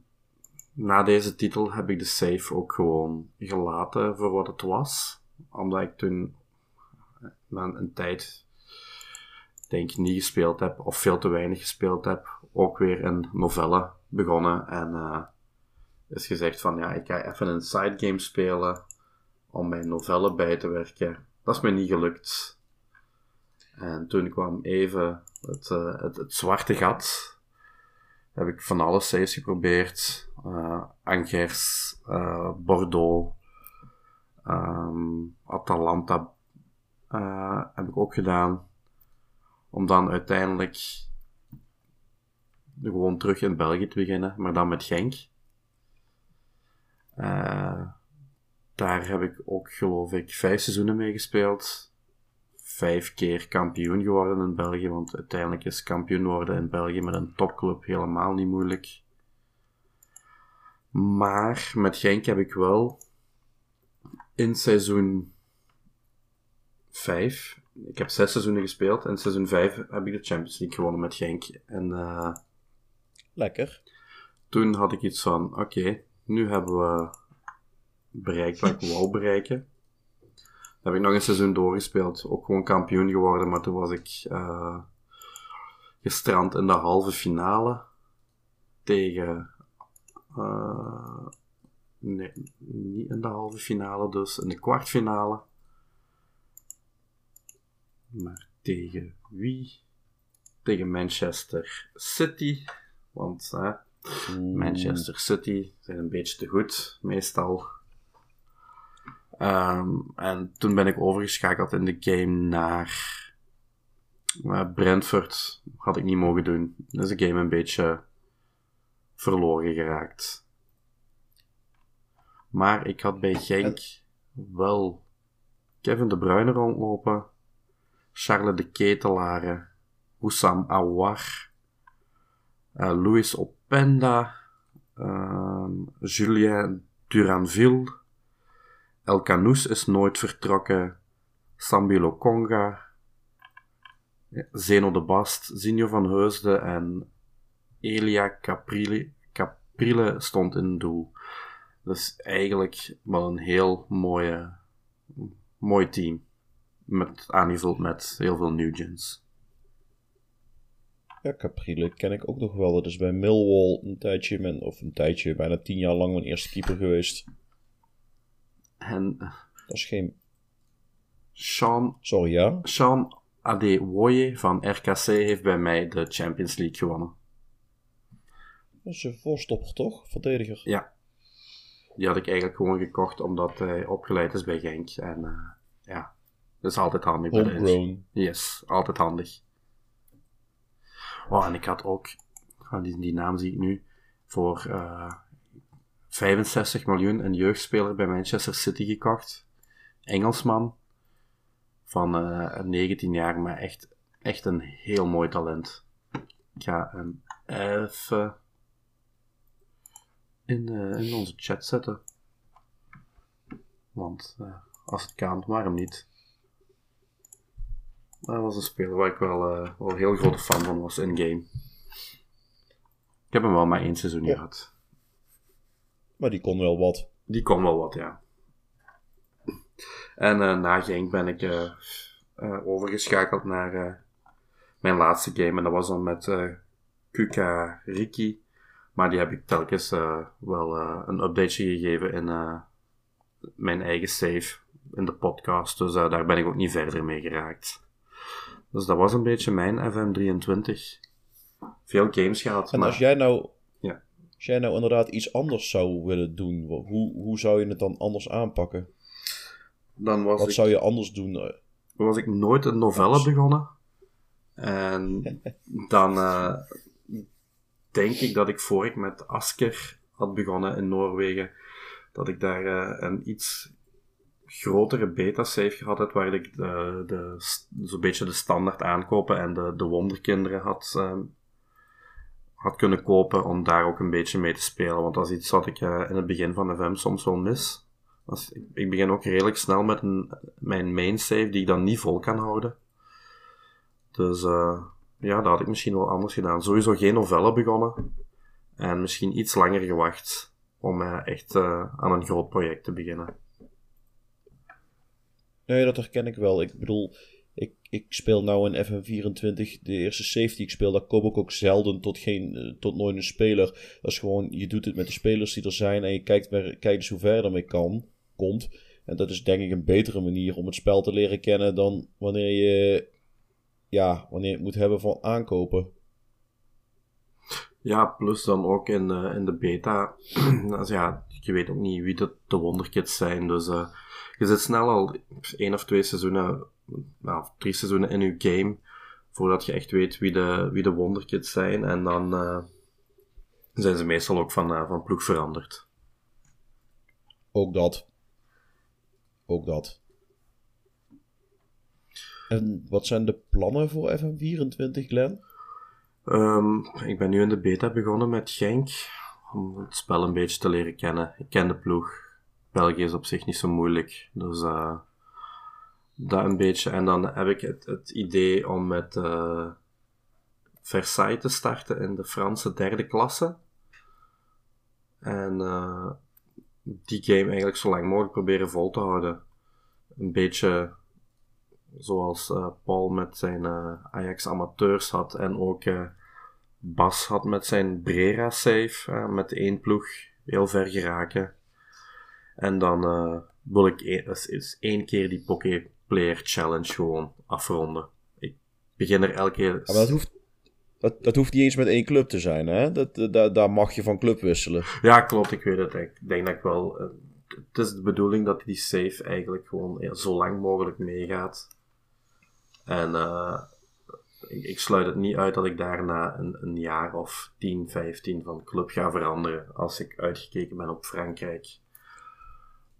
[SPEAKER 3] na deze titel heb ik de save ook gewoon gelaten voor wat het was. omdat ik toen na een tijd, denk ik, niet gespeeld heb, of veel te weinig gespeeld heb, ook weer een novelle begonnen. En eh, is gezegd van, ja, ik ga even een side game spelen om mijn novelle bij te werken. Dat is me niet gelukt. En toen kwam even het, eh, het, het zwarte gat. Heb ik van alles saves geprobeerd. Eh Angers, Bordeaux, ehm, Atalanta heb ik ook gedaan. Om dan uiteindelijk gewoon terug in België te beginnen, maar dan met Genk. Eh, daar heb ik ook, geloof ik, vijf seizoenen mee gespeeld. Vijf keer kampioen geworden in België, want uiteindelijk is kampioen worden in België met een topclub helemaal niet moeilijk. Maar met Genk heb ik wel in seizoen 5, ik heb zes seizoenen gespeeld, en in seizoen 5 heb ik de Champions League gewonnen met Genk. En eh,
[SPEAKER 1] Lekker.
[SPEAKER 3] toen had ik iets van, oké, nu hebben we bereikt wat ik wou bereiken. Dan heb ik nog een seizoen doorgespeeld, ook gewoon kampioen geworden, maar toen was ik eh, gestrand in de halve finale tegen... eh, nee, niet in de halve finale, dus in de kwartfinale. Maar tegen wie? Tegen Manchester City. Want hè, Manchester City zijn een beetje te goed, meestal. Ehm, en toen ben ik overgeschakeld in de game naar eh, Brentford. Had ik niet mogen doen. Dus de game een beetje verloren geraakt. Maar ik had bij Genk wel Kevin De Bruyne rondlopen, Charles de Ketelare, Oussam Aouar, eh, Louis Openda, ehm, Julien Duranville, El Canoes is nooit vertrokken, Sambilo Conga, ja, Zeno de Bast, Zinjo van Heusden en Elia Caprile, Caprile stond in doel. Dus eigenlijk wel een heel mooie, mooi team. Met, aangevuld met heel veel Nugents.
[SPEAKER 1] Ja, Caprile ken ik ook nog wel. Dat is bij Millwall een tijdje, of een tijdje, bijna tien jaar lang mijn eerste keeper geweest.
[SPEAKER 3] En
[SPEAKER 1] Dat is geen...
[SPEAKER 3] Sean,
[SPEAKER 1] Sorry, ja?
[SPEAKER 3] Sean Adewoye van RKC heeft bij mij de Champions League gewonnen.
[SPEAKER 1] Dat is een voorstopper, toch? Verdediger.
[SPEAKER 3] Ja. Die had ik eigenlijk gewoon gekocht omdat hij opgeleid is bij Genk. En eh, ja, dat is altijd handig
[SPEAKER 1] Homegrown.
[SPEAKER 3] Yes, altijd handig. Oh, en ik had ook, ah, die, die naam zie ik nu, voor eh 65 miljoen een jeugdspeler bij Manchester City gekocht. Engelsman. Van eh 19 jaar, maar echt, echt een heel mooi talent. Ik ga hem even in, eh, in onze chat zetten. Want eh, als het kan, waarom niet? Dat was een speler waar ik wel, eh, wel een heel grote fan van was in-game. Ik heb hem wel maar één seizoen
[SPEAKER 1] Ja.
[SPEAKER 3] gehad.
[SPEAKER 1] Maar die kon wel wat.
[SPEAKER 3] Die kon wel wat, ja. En eh, na Genk ben ik eh, overgeschakeld naar mijn laatste game. En dat was dan met Kuka Riki. Maar die heb ik telkens wel een updateje gegeven in mijn eigen save in de podcast. Dus daar ben ik ook niet verder mee geraakt. Dus dat was een beetje mijn FM23. Veel games gehad.
[SPEAKER 1] En
[SPEAKER 3] maar...
[SPEAKER 1] als jij nou...
[SPEAKER 3] Ja.
[SPEAKER 1] Als jij nou inderdaad iets anders zou willen doen, hoe, hoe zou je het dan anders aanpakken?
[SPEAKER 3] dan was
[SPEAKER 1] Wat
[SPEAKER 3] ik...
[SPEAKER 1] zou je anders doen? eh?
[SPEAKER 3] was ik nooit een novelle begonnen. En dan eh, denk ik dat ik voor ik met Asker had begonnen in Noorwegen, dat ik daar eh, een iets grotere beta-save gehad had, waar ik de, de, zo'n beetje de standaard aankopen en de, de wonderkinderen had, eh, had kunnen kopen om daar ook een beetje mee te spelen. Want dat is iets wat ik eh, in het begin van FM soms wel mis. Als, ik, ik begin ook redelijk snel met een, mijn main save die ik dan niet vol kan houden. Dus eh, ja, dat had ik misschien wel anders gedaan. Sowieso geen novelle begonnen. En misschien iets langer gewacht om eh, echt aan een groot project te beginnen.
[SPEAKER 1] Nee, dat herken ik wel. Ik bedoel, ik, ik speel nou in FM24 de eerste safety. Ik speel, daar kom ik ook zelden tot, geen, eh, tot nooit een speler. Dat is gewoon, je doet het met de spelers die er zijn en je kijkt, waar, kijkt eens hoe ver je ermee kan, komt. En dat is denk ik een betere manier om het spel te leren kennen dan wanneer je, ja, wanneer je het moet hebben van aankopen.
[SPEAKER 3] Ja, plus dan ook in, eh, in de beta. dus ja, je weet ook niet wie de, de wonderkids zijn. Dus eh, je zit snel al één of twee seizoenen, nou, drie seizoenen in je game. Voordat je echt weet wie de, wie de wonderkids zijn. En dan eh, zijn ze meestal ook van, eh, van ploeg veranderd.
[SPEAKER 1] Ook dat. Ook dat. En wat zijn de plannen voor FM24, Glenn?
[SPEAKER 3] Ehm, ik ben nu in de beta begonnen met Genk. Om het spel een beetje te leren kennen. Ik ken de ploeg. België is op zich niet zo moeilijk. Dus eh, dat een beetje. En dan heb ik het, het idee om met eh, Versailles te starten in de Franse derde klasse. En eh, die game eigenlijk zo lang mogelijk proberen vol te houden. Een beetje zoals Paul met zijn Ajax amateurs had en ook Bas had met zijn Brera save, met één ploeg heel ver geraken. En dan eh, wil ik e- eens, één keer die Poké Player Challenge gewoon afronden. Ik begin er elke keer...
[SPEAKER 1] Maar dat hoeft, dat, dat hoeft niet eens met één club te zijn, hè? Dat, dat, daar- mag je van club wisselen.
[SPEAKER 3] Ja, klopt, ik weet het. Ik denk dat ik wel... eh, het is de bedoeling dat die save eigenlijk gewoon ja, zo lang mogelijk meegaat. En eh, ik, ik sluit het niet uit dat ik daarna een, een jaar of 10, 15 van club ga veranderen als ik uitgekeken ben op Frankrijk.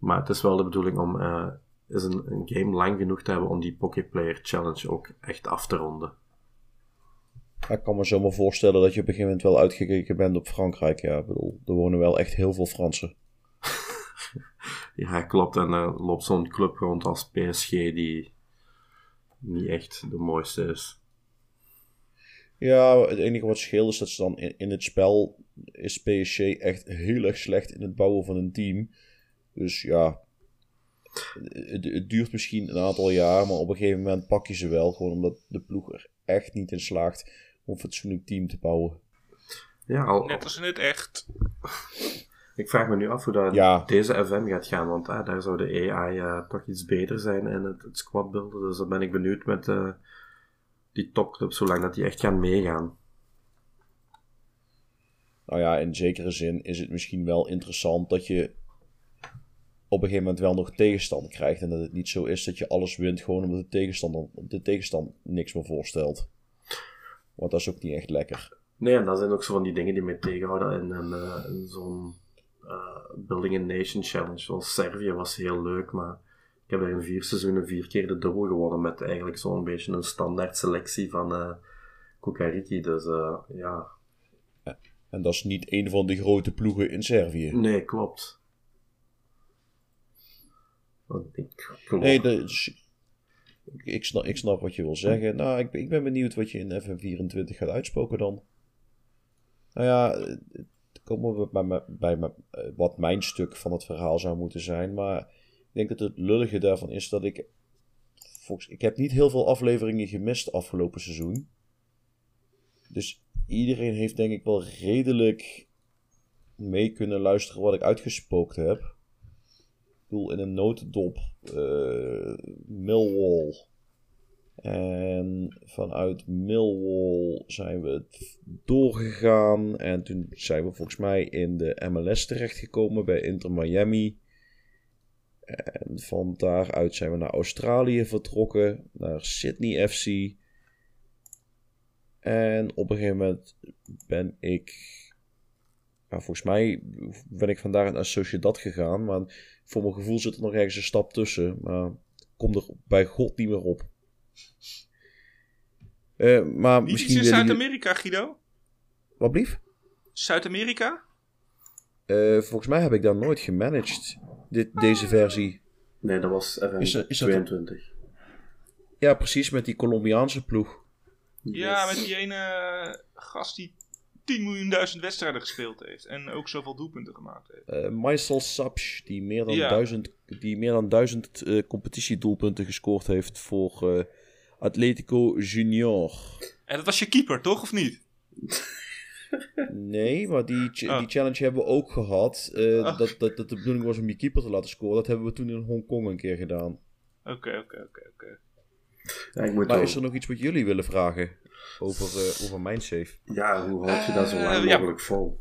[SPEAKER 3] Maar het is wel de bedoeling om eh, is een, een game lang genoeg te hebben om die Poké Player Challenge ook echt af te ronden.
[SPEAKER 1] Ik kan me zomaar voorstellen dat je op een gegeven moment wel uitgekeken bent op Frankrijk. Ja, ik bedoel, er wonen wel echt heel veel Fransen.
[SPEAKER 3] Ja, klopt. En er loopt zo'n club rond als PSG die niet echt de mooiste is.
[SPEAKER 1] Ja, het enige wat scheelt is dat ze dan in, in het spel is PSG echt heel erg slecht in het bouwen van een team. Dus ja, het, het duurt misschien een aantal jaar, maar op een gegeven moment pak je ze wel. Gewoon omdat de ploeg er echt niet in slaagt om een fatsoenlijk team te bouwen.
[SPEAKER 3] Ja, al,
[SPEAKER 4] Net als in het echt.
[SPEAKER 3] ik vraag me nu af hoe dat
[SPEAKER 1] Ja.
[SPEAKER 3] deze FM gaat gaan, want ah, daar zou de AI eh, toch iets beter zijn in het, het squad builden. Dus dan ben ik benieuwd met eh, die topclubs, zolang dat die echt gaan meegaan.
[SPEAKER 1] Nou ja, in zekere zin is het misschien wel interessant dat je op een gegeven moment wel nog tegenstand krijgt. En dat het niet zo is dat je alles wint gewoon omdat de tegenstander, de tegenstand niks meer voorstelt. Want dat is ook niet echt lekker.
[SPEAKER 3] Nee, en dat zijn ook zo van die dingen die mij tegenhouden in, een, eh, zo'n eh, Building a Nation Challenge. Zoals Servië was heel leuk, maar ik heb er in vier seizoenen vier keer de dubbel gewonnen met eigenlijk zo'n beetje een standaard selectie van eh Kukariki. Dus ja,
[SPEAKER 1] En dat is niet een van de grote ploegen in Servië.
[SPEAKER 3] nee, klopt. Ik.
[SPEAKER 1] Nee, dat is- ik, snap, ik snap wat je wil zeggen. Nou, ik, ben- ik ben benieuwd wat je in FM24 gaat uitspoken dan. Nou ja, eh, komen we bij, bij, bij me- eh, wat mijn stuk van het verhaal zou moeten zijn. Maar ik denk dat het lullige daarvan is dat ik... Volgens, ik heb niet heel veel afleveringen gemist afgelopen seizoen. Dus iedereen heeft denk ik wel redelijk mee kunnen luisteren wat ik uitgespookt heb. Bedoel, in een notendop eh, Millwall. En vanuit Millwall zijn we doorgegaan. En toen zijn we volgens mij in de MLS terechtgekomen bij Inter Miami. En van daaruit zijn we naar Australië vertrokken, naar Sydney FC. En op een gegeven moment ben ik. Ja, volgens mij ben ik vandaar naar Sociedad gegaan. Maar voor mijn gevoel zit er nog ergens een stap tussen. Maar kom er bij God niet meer op. Eh, maar
[SPEAKER 4] Niet iets
[SPEAKER 1] misschien
[SPEAKER 4] in Zuid-Amerika, Guido?
[SPEAKER 1] Wat blief?
[SPEAKER 4] Zuid-Amerika?
[SPEAKER 1] Eh, volgens mij heb ik daar nooit gemanaged. Dit, deze versie.
[SPEAKER 3] Nee, dat was FM
[SPEAKER 1] Is er- is dat-
[SPEAKER 3] 22.
[SPEAKER 1] Ja, precies met die Colombiaanse ploeg.
[SPEAKER 4] Ja, met die ene gast die 10 miljoen duizend wedstrijden gespeeld heeft. En ook zoveel doelpunten gemaakt heeft.
[SPEAKER 1] Eh Maisel Sapsch, die meer dan
[SPEAKER 4] Ja.
[SPEAKER 1] duizend, die meer dan duizend eh, competitiedoelpunten gescoord heeft voor eh, Atletico Junior.
[SPEAKER 4] En dat was je keeper, toch? Of niet?
[SPEAKER 1] Nee, maar die, ch-
[SPEAKER 4] Oh.
[SPEAKER 1] die challenge hebben we ook gehad. eh, dat, dat, dat de bedoeling was om je keeper te laten scoren. Dat hebben we toen in Hongkong een keer gedaan.
[SPEAKER 4] Oké, oké, oké, oké.
[SPEAKER 3] Ja, ik moet
[SPEAKER 1] Maar is er nog iets wat jullie willen vragen over, eh over mijn save?
[SPEAKER 3] Ja, hoe houd je dat zo
[SPEAKER 4] Eh,
[SPEAKER 3] lang
[SPEAKER 4] ja.
[SPEAKER 3] mogelijk vol?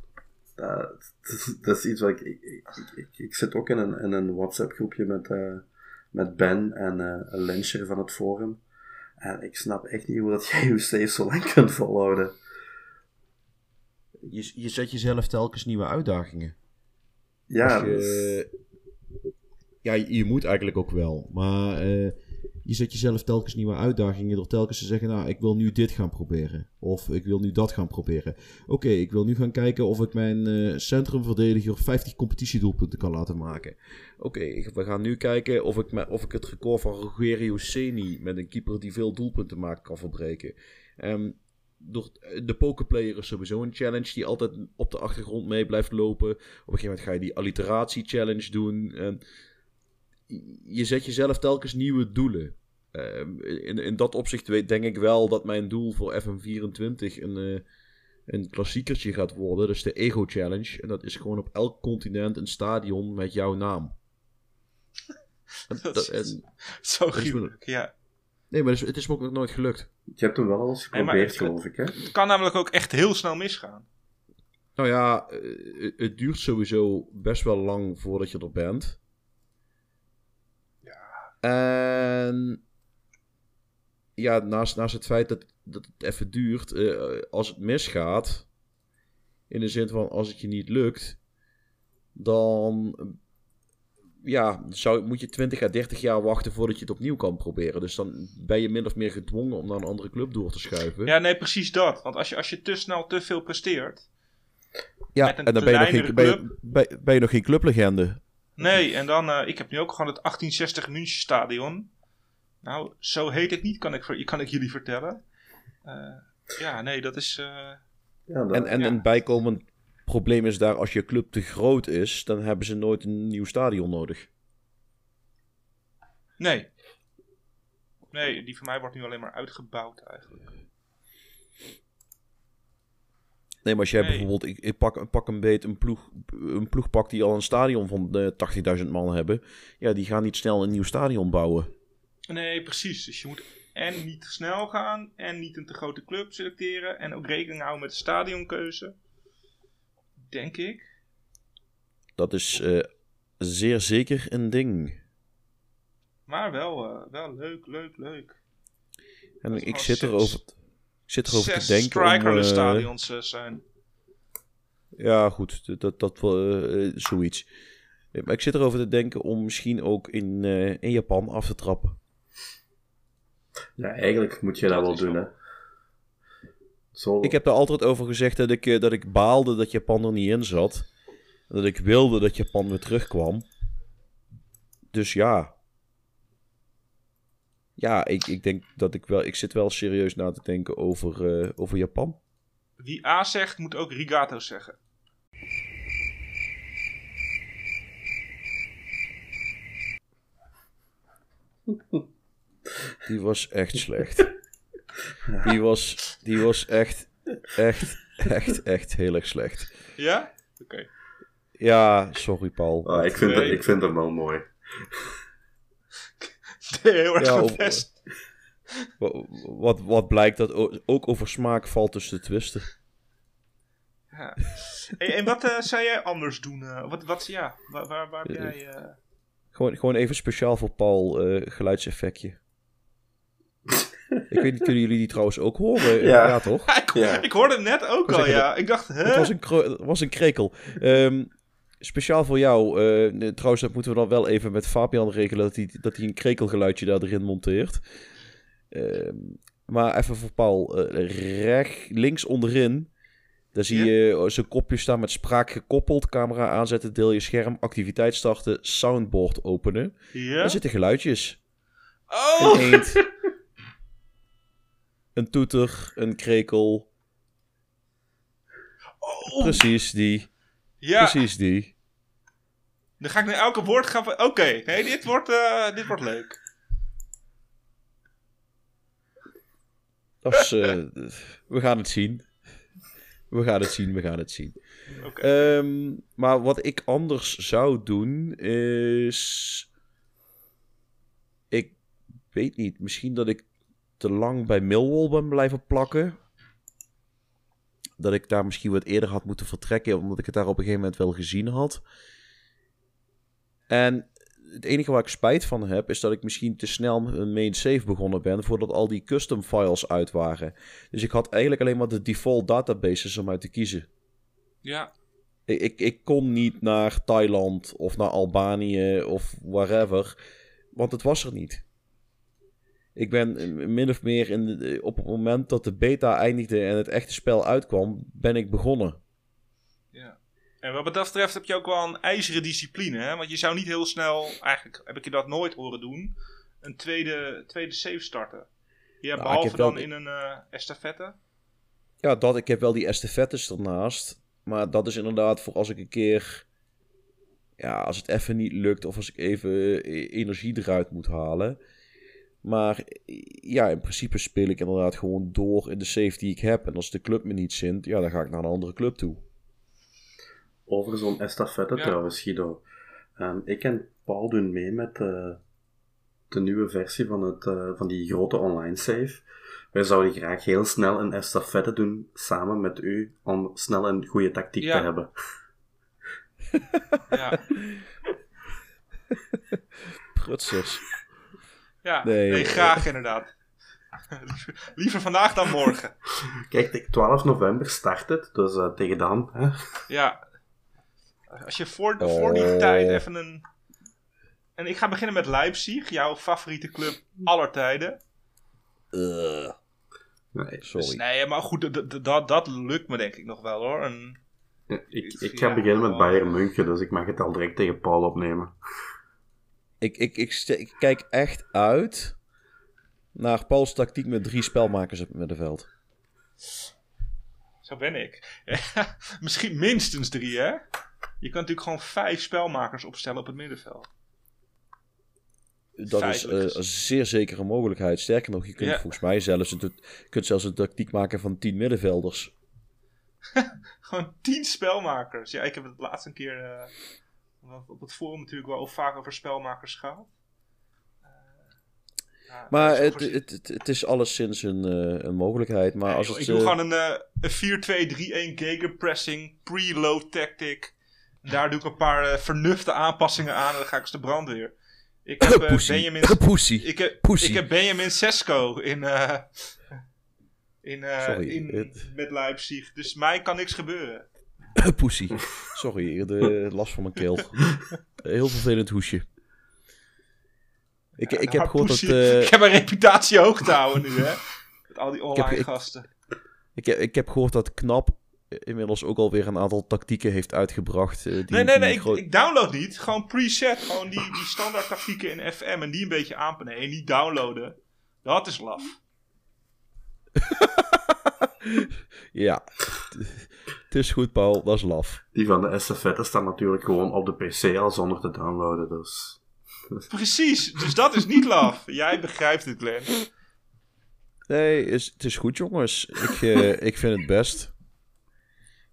[SPEAKER 3] Dat, dat, is- dat is iets wat ik... Ik, ik, ik, ik zit ook in een, in een WhatsApp-groepje met, eh, met Ben en eh, een Lyncher van het forum. En ik snap echt niet hoe dat jij je save zo lang kunt volhouden.
[SPEAKER 1] Je, je zet jezelf telkens nieuwe uitdagingen.
[SPEAKER 3] Ja,
[SPEAKER 1] je- ja, je, je moet eigenlijk ook wel. Maar eh, je zet jezelf telkens nieuwe uitdagingen door telkens te zeggen, nou, ik wil nu dit gaan proberen. Of ik wil nu dat gaan proberen. Oké, ik wil nu gaan kijken of ik mijn eh, centrumverdediger 50 competitiedoelpunten kan laten maken. Oké, we gaan nu kijken of ik, of ik het record van Rogerio Ceni met een keeper die veel doelpunten maakt kan verbreken. Ehm, door, de pokerplayer is sowieso een challenge die altijd op de achtergrond mee blijft lopen. Op een gegeven moment ga je die alliteratie challenge doen. En je zet jezelf telkens nieuwe doelen. Ehm, in, in dat opzicht weet, denk ik wel dat mijn doel voor FM24 een, eh, een klassiekertje gaat worden. Dat is de Ego Challenge. En dat is gewoon op elk continent een stadion met jouw naam. En
[SPEAKER 4] Dat
[SPEAKER 1] dat-
[SPEAKER 4] is-
[SPEAKER 1] en-
[SPEAKER 4] Zo gruwelijk, ja.
[SPEAKER 1] nee, maar het is, het is me ook nog nooit gelukt.
[SPEAKER 3] je hebt hem wel al eens geprobeerd,
[SPEAKER 4] het-
[SPEAKER 3] geloof ik, hè?
[SPEAKER 4] Het kan namelijk ook echt heel snel misgaan.
[SPEAKER 1] Nou ja, eh, het duurt sowieso best wel lang voordat je er bent. En ja, naast, naast het feit dat, dat het even duurt, eh, als het misgaat, in de zin van als het je niet lukt, dan eh, ja, zou, moet je 20 à 30 jaar wachten voordat je het opnieuw kan proberen. Dus dan ben je min of meer gedwongen om naar een andere club door te schuiven.
[SPEAKER 4] Ja, nee, precies dat. Want als je, als je te snel te veel presteert.
[SPEAKER 1] Ja, en dan ben je, nog geen, ben, je, ben, ben je nog geen clublegende.
[SPEAKER 4] Nee, en dan, eh, ik heb nu ook gewoon het 1860 München Stadion. Nou, zo heet het niet, kan ik, kan ik jullie vertellen. Eh, ja, nee, dat is. eh,
[SPEAKER 3] Ja, dat,
[SPEAKER 1] En, en
[SPEAKER 4] Ja.
[SPEAKER 1] een bijkomend probleem is daar, als je club te groot is, dan hebben ze nooit een nieuw stadion nodig.
[SPEAKER 4] nee. Nee, die van mij wordt nu alleen maar uitgebouwd eigenlijk.
[SPEAKER 1] Nee, maar als jij
[SPEAKER 4] Nee.
[SPEAKER 1] bijvoorbeeld, ik, ik pak, pak een beet een ploeg, een ploeg pakt die al een stadion van eh 80.000 man hebben, ja, die gaan niet snel een nieuw stadion bouwen.
[SPEAKER 4] Nee, precies. Dus je moet en niet te snel gaan en niet een te grote club selecteren. En ook rekening houden met de stadionkeuze. Denk ik.
[SPEAKER 1] Dat is eh, zeer zeker een ding.
[SPEAKER 4] Maar wel, eh, wel leuk, leuk, leuk.
[SPEAKER 1] En ik zit
[SPEAKER 4] zes-
[SPEAKER 1] erover, ik zit erover te denken om...
[SPEAKER 4] strikerless
[SPEAKER 1] eh,
[SPEAKER 4] stadions zijn.
[SPEAKER 1] Ja, goed, dat, dat, zoiets. Maar ik zit erover te denken om misschien ook in, in Japan af te trappen.
[SPEAKER 3] Ja, eigenlijk moet je dat,
[SPEAKER 4] Dat
[SPEAKER 3] wel doen, hè. Zo,
[SPEAKER 1] Ik heb er altijd over gezegd dat ik, eh, dat ik baalde dat Japan er niet in zat. En dat ik wilde dat Japan weer terugkwam. Dus ja. Ja, ik, ik denk dat ik wel... Ik zit wel serieus na te denken over, eh, over Japan.
[SPEAKER 4] Wie A zegt, moet ook Rigato zeggen.
[SPEAKER 1] Die was echt slecht. Die was, die was echt, echt, echt, echt heel erg slecht.
[SPEAKER 4] Ja? Oké.
[SPEAKER 1] Ja, sorry Paul.
[SPEAKER 3] Ah, ik, vind
[SPEAKER 4] Nee.
[SPEAKER 3] het, ik vind hem wel mooi.
[SPEAKER 4] Heel erg
[SPEAKER 1] Ja, Wat, wat blijkt dat ook over smaak valt tussen de twisten.
[SPEAKER 4] Ja. Hey, en wat eh, zou jij anders doen? eh? wat, wat, ja, waar, waar, waar heb jij... eh,
[SPEAKER 1] Gewoon, gewoon even speciaal voor Paul, eh, geluidseffectje. Ik weet niet, kunnen jullie die trouwens ook horen?
[SPEAKER 3] Ja.
[SPEAKER 1] ja toch?
[SPEAKER 4] ik,
[SPEAKER 3] Ja.
[SPEAKER 4] ik hoorde het net ook
[SPEAKER 1] Ik
[SPEAKER 4] al, ja. Ik dacht, hè?
[SPEAKER 1] Het was een, het was een krekel. Ehm, speciaal voor jou. eh, trouwens, dat moeten we dan wel even met Fabian regelen dat hij, dat hij een krekelgeluidje daar erin monteert. Ehm, maar even voor Paul. eh, recht, links onderin. Daar zie je zijn kopje staan met spraak gekoppeld. Camera aanzetten, deel je scherm, activiteit starten, soundboard openen.
[SPEAKER 4] Ja?
[SPEAKER 1] Daar zitten geluidjes.
[SPEAKER 4] Oh!
[SPEAKER 1] Een eend. Een toeter, een krekel.
[SPEAKER 4] Oh,
[SPEAKER 1] Precies die.
[SPEAKER 4] ja.
[SPEAKER 1] Precies die.
[SPEAKER 4] Dan ga ik nu elke woord gaan. Oké, nee, dit wordt, eh, dit wordt leuk.
[SPEAKER 1] Is, eh, we gaan het zien. We gaan het zien, we gaan het zien. Ehm, maar wat ik anders zou doen is. Ik weet niet. Misschien dat ik te lang bij Millwall ben blijven plakken. Dat ik daar misschien wat eerder had moeten vertrekken, omdat ik het daar op een gegeven moment wel gezien had. En het enige waar ik spijt van heb, is dat ik misschien te snel met een main save begonnen ben voordat al die custom files uit waren. Dus ik had eigenlijk alleen maar de default databases om uit te kiezen.
[SPEAKER 4] ja.
[SPEAKER 1] Ik, ik, ik kon niet naar Thailand of naar Albanië of wherever, want het was er niet. Ik ben min of meer in de- op het moment dat de beta eindigde en het echte spel uitkwam, ben ik begonnen.
[SPEAKER 4] Ja. En wat dat betreft heb je ook wel een ijzeren discipline, hè? Want je zou niet heel snel, eigenlijk heb ik je dat nooit horen doen, een tweede, tweede save starten. Ja,
[SPEAKER 1] Nou,
[SPEAKER 4] behalve
[SPEAKER 1] wel-
[SPEAKER 4] dan in een eh estafette.
[SPEAKER 1] Ja, dat, ik heb wel die estafettes ernaast. Maar dat is inderdaad voor als ik een keer... Ja, als het even niet lukt of als ik even eh, energie eruit moet halen. Maar ja, in principe speel ik inderdaad gewoon door in de save die ik heb. En als de club me niet zint, ja, dan ga ik naar een andere club toe.
[SPEAKER 3] Over zo'n estafette
[SPEAKER 4] Ja.
[SPEAKER 3] trouwens, Guido. Ehm, ik en Paul doen mee met eh, de nieuwe versie van, het, eh, van die grote online save. Wij zouden graag heel snel een estafette doen samen met u om snel een goede tactiek
[SPEAKER 4] Ja.
[SPEAKER 3] te hebben.
[SPEAKER 4] Ja,
[SPEAKER 1] Prutsers.
[SPEAKER 4] Ja.
[SPEAKER 1] Nee,
[SPEAKER 4] Nee,
[SPEAKER 1] eh,
[SPEAKER 4] graag inderdaad. liever, vandaag dan morgen.
[SPEAKER 3] Kijk, de 12 november start het, dus eh, tegen dan. Hè?
[SPEAKER 4] Ja. Als je voor, voor die tijd even een... En ik ga beginnen met Leipzig, jouw favoriete club aller tijden.
[SPEAKER 1] Ugh,
[SPEAKER 3] Nee,
[SPEAKER 1] sorry.
[SPEAKER 4] Dus nee, maar goed, dat, dat lukt me denk ik nog wel hoor. Een,
[SPEAKER 3] ik, ik ga
[SPEAKER 4] Ja,
[SPEAKER 3] beginnen met
[SPEAKER 4] oh.
[SPEAKER 3] Bayern München, dus ik mag het al direct tegen Paul opnemen.
[SPEAKER 1] Ik, ik, ik, kijk echt uit naar Pauls tactiek met drie spelmakers op het middenveld.
[SPEAKER 4] Zo ben ik. Misschien minstens drie, hè? Je kan natuurlijk gewoon vijf spelmakers opstellen op het middenveld.
[SPEAKER 1] Dat is
[SPEAKER 4] Feitelijk
[SPEAKER 1] eh, een zeer zekere mogelijkheid. Sterker nog, je kunt
[SPEAKER 4] Ja.
[SPEAKER 1] volgens mij zelfs, een, kunt zelfs een tactiek maken van tien middenvelders.
[SPEAKER 4] Gewoon tien spelmakers. Ja, ik heb het laatst een keer op het forum natuurlijk wel vaak over spelmakers gehad. Eh, ja,
[SPEAKER 1] Maar het, het, het, het is alleszins een, eh, een mogelijkheid. Maar
[SPEAKER 4] Nee,
[SPEAKER 1] als
[SPEAKER 4] joh,
[SPEAKER 1] het,
[SPEAKER 4] ik doe
[SPEAKER 1] eh,
[SPEAKER 4] gewoon een, eh, een 4-2-3-1 gegenpressing, pre-load tactic. Daar doe ik een paar vernufte aanpassingen aan en dan ga ik als de brandweer. Ik heb. Benjamin... Ik heb,
[SPEAKER 1] Pussy.
[SPEAKER 4] ik heb Benjamin Sesko in, in,
[SPEAKER 1] Sorry,
[SPEAKER 4] in, met Leipzig. Dus mij kan niks gebeuren.
[SPEAKER 1] Pussy. Sorry, de last van mijn keel. Heel vervelend hoesje. Ik, ik heb gehoord dat... Eh,
[SPEAKER 4] Ik heb mijn reputatie hoog te houden nu, hè. Met al die online
[SPEAKER 1] ik-
[SPEAKER 4] gasten.
[SPEAKER 1] ik, heb- ik heb gehoord dat Knap inmiddels ook alweer een aantal tactieken heeft uitgebracht. eh, die,
[SPEAKER 4] Nee, nee, nee, ik, ik download niet. Gewoon preset. Gewoon die, die standaard tactieken in FM en die een beetje aanpassen. Nee, niet downloaden. Dat is laf.
[SPEAKER 1] Ja, het is goed, Paul. Dat is laf.
[SPEAKER 3] Die van de estafette staan natuurlijk gewoon op de PC al zonder te downloaden, dus...
[SPEAKER 4] Precies, dus dat is niet laf. Jij begrijpt het, Glenn.
[SPEAKER 1] Nee, is, het is goed, jongens. Ik, eh, ik vind het best.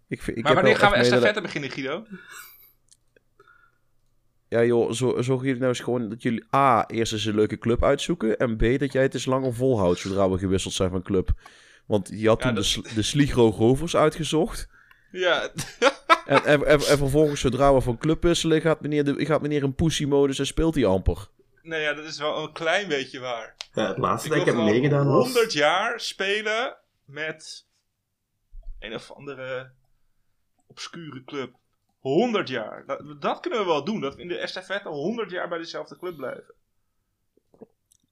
[SPEAKER 1] Ik, vind- ik
[SPEAKER 4] maar
[SPEAKER 1] heb
[SPEAKER 4] wanneer gaan we estafette beginnen, Guido?
[SPEAKER 1] Ja, joh, zo, zorgen jullie nou eens gewoon dat jullie A, eerst eens een leuke club uitzoeken. En B, dat jij het eens langer volhoudt zodra we gewisseld zijn van club. Want je had
[SPEAKER 4] Ja,
[SPEAKER 1] toen
[SPEAKER 4] dat-
[SPEAKER 1] de, de Sligro Rovers uitgezocht.
[SPEAKER 4] Ja,
[SPEAKER 1] En, en, en, en vervolgens, zodra we van club wisselen, gaat meneer, de, gaat meneer een pussy-modus en speelt hij amper.
[SPEAKER 4] nee, ja, dat is wel een klein beetje waar.
[SPEAKER 3] Ja, het laatste
[SPEAKER 4] Ik
[SPEAKER 3] dat ik heb meegedaan was...
[SPEAKER 4] 100 jaar spelen met een of andere obscure club. 100 jaar. Dat, dat kunnen we wel doen. Dat we in de estafette 100 jaar bij dezelfde club blijven.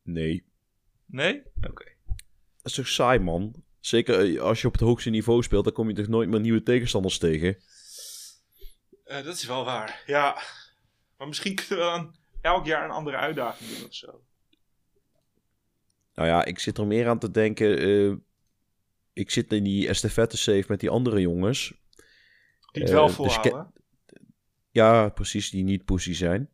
[SPEAKER 1] Nee.
[SPEAKER 4] Nee? Oké.
[SPEAKER 1] Dat is toch saai, man? Zeker eh, als je op het hoogste niveau speelt, dan kom je toch nooit meer nieuwe tegenstanders tegen.
[SPEAKER 4] Eh, dat is wel waar. Ja. Maar misschien kunnen we dan elk jaar een andere uitdaging doen of zo.
[SPEAKER 1] Nou ja, ik zit er meer aan te denken. eh, ik zit in die estafette safe met die andere jongens.
[SPEAKER 4] Die het wel
[SPEAKER 1] dus
[SPEAKER 4] volhouden.
[SPEAKER 1] Ja, precies, die niet pussy zijn.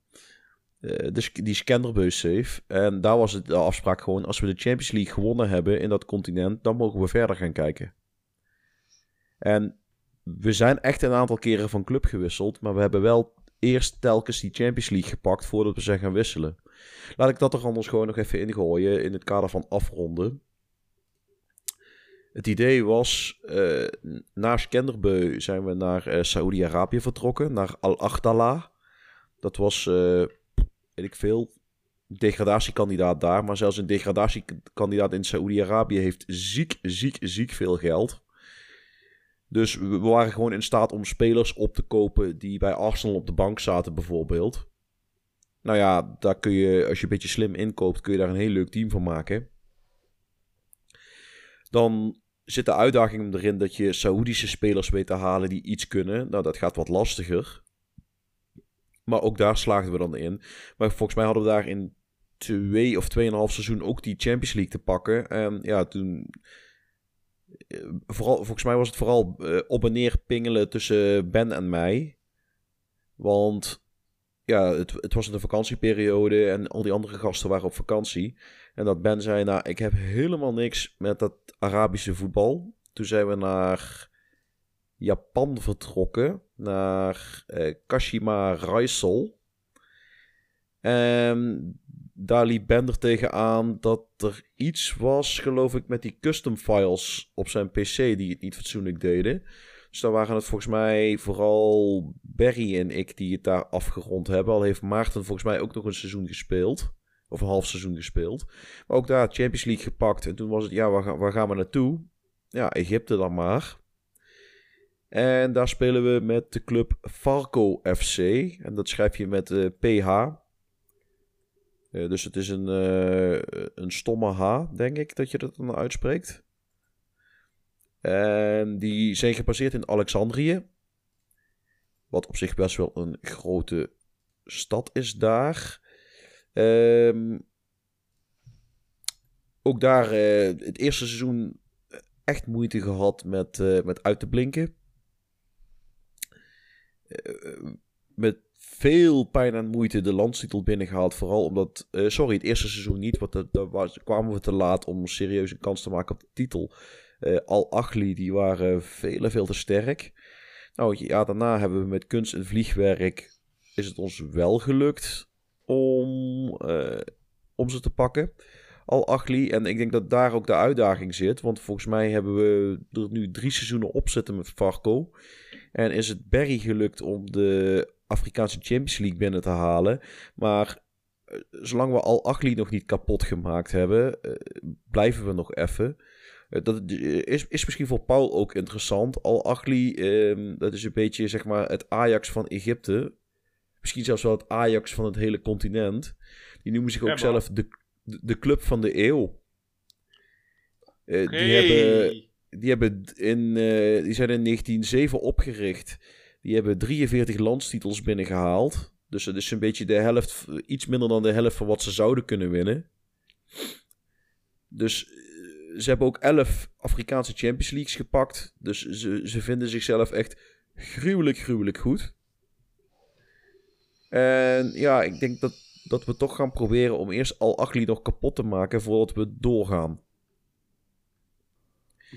[SPEAKER 1] Dus die Scanderbeus safe. En daar was het de afspraak gewoon, als we de Champions League gewonnen hebben in dat continent, dan mogen we verder gaan kijken. En we zijn echt een aantal keren van club gewisseld, maar we hebben wel eerst telkens die Champions League gepakt voordat we zijn gaan wisselen. Laat ik dat er anders gewoon nog even ingooien in het kader van afronden. Het idee was, eh na Skenderbeu zijn we naar eh Saoedi-Arabië vertrokken, naar Al-Aghdala. Dat was, weet ik veel, degradatiekandidaat daar. Maar zelfs een degradatiekandidaat in Saoedi-Arabië heeft ziek, ziek, ziek veel geld. Dus we waren gewoon in staat om spelers op te kopen die bij Arsenal op de bank zaten bijvoorbeeld. Nou ja, daar kun je, als je een beetje slim inkoopt, kun je daar een heel leuk team van maken. Dan zit de uitdaging erin dat je Saoedische spelers weet te halen die iets kunnen. Nou, dat gaat wat lastiger. Maar ook daar slaagden we dan in. Maar volgens mij hadden we daar in twee of tweeënhalf seizoen ook die Champions League te pakken. En ja, toen... eh, Vooral, volgens mij was het vooral eh, op en neer pingelen tussen Ben en mij. Want ja, het, het was een vakantieperiode en al die andere gasten waren op vakantie. En dat Ben zei, nou, ik heb helemaal niks met dat Arabische voetbal. Toen zijn we naar Japan vertrokken, naar eh, Kashima Reisel. En daar liep Ben er tegenaan dat er iets was, geloof ik, met die custom files op zijn PC die het niet fatsoenlijk deden. Dus daar waren het volgens mij vooral Barry en ik die het daar afgerond hebben. Al heeft Maarten volgens mij ook nog een seizoen gespeeld. Of een half seizoen gespeeld. Maar ook daar Champions League gepakt. En toen was het, ja, waar gaan we naartoe? Ja, Egypte dan maar. En daar spelen we met de club Farco FC. En dat schrijf je met eh, PH. Eh, dus het is een, eh, een stomme H, denk ik, dat je dat dan uitspreekt. En die zijn gebaseerd in Alexandrië. Wat op zich best wel een grote stad is daar. Ehm, ook daar eh, het eerste seizoen echt moeite gehad met, eh, met uit te blinken. Eh, met veel pijn en moeite de landstitel binnengehaald. Vooral omdat, eh, sorry, het eerste seizoen niet. Want daar kwamen we te laat om serieus een kans te maken op de titel. Eh, Al-Achli, die waren veel veel te sterk. Nou ja, daarna hebben we met kunst en vliegwerk... is het ons wel gelukt om, om ze te pakken. Al-Achli. En ik denk dat daar ook de uitdaging zit. Want volgens mij hebben we er nu drie seizoenen op zitten met Farco. En is het Barry gelukt om de Afrikaanse Champions League binnen te halen. Maar eh, zolang we Al-Achli nog niet kapot gemaakt hebben, eh, blijven we nog even. Eh, Dat is, is misschien voor Paul ook interessant. Al-Achli, ehm, dat is een beetje zeg maar het Ajax van Egypte. Misschien zelfs wel het Ajax van het hele continent. Die noemen zich ook
[SPEAKER 4] Ja,
[SPEAKER 1] zelf de, de, club van de eeuw.
[SPEAKER 4] Oké.
[SPEAKER 1] Die hebben die, hebben in, eh, die zijn in 1907 opgericht. Die hebben 43 landstitels binnengehaald. Dus het is een beetje de helft, iets minder dan de helft van wat ze zouden kunnen winnen. Dus eh, ze hebben ook 11 Afrikaanse Champions Leagues gepakt. Dus ze, ze vinden zichzelf echt gruwelijk, gruwelijk goed. En ja, ik denk dat, dat we toch gaan proberen om eerst al Achli nog kapot te maken voordat we doorgaan.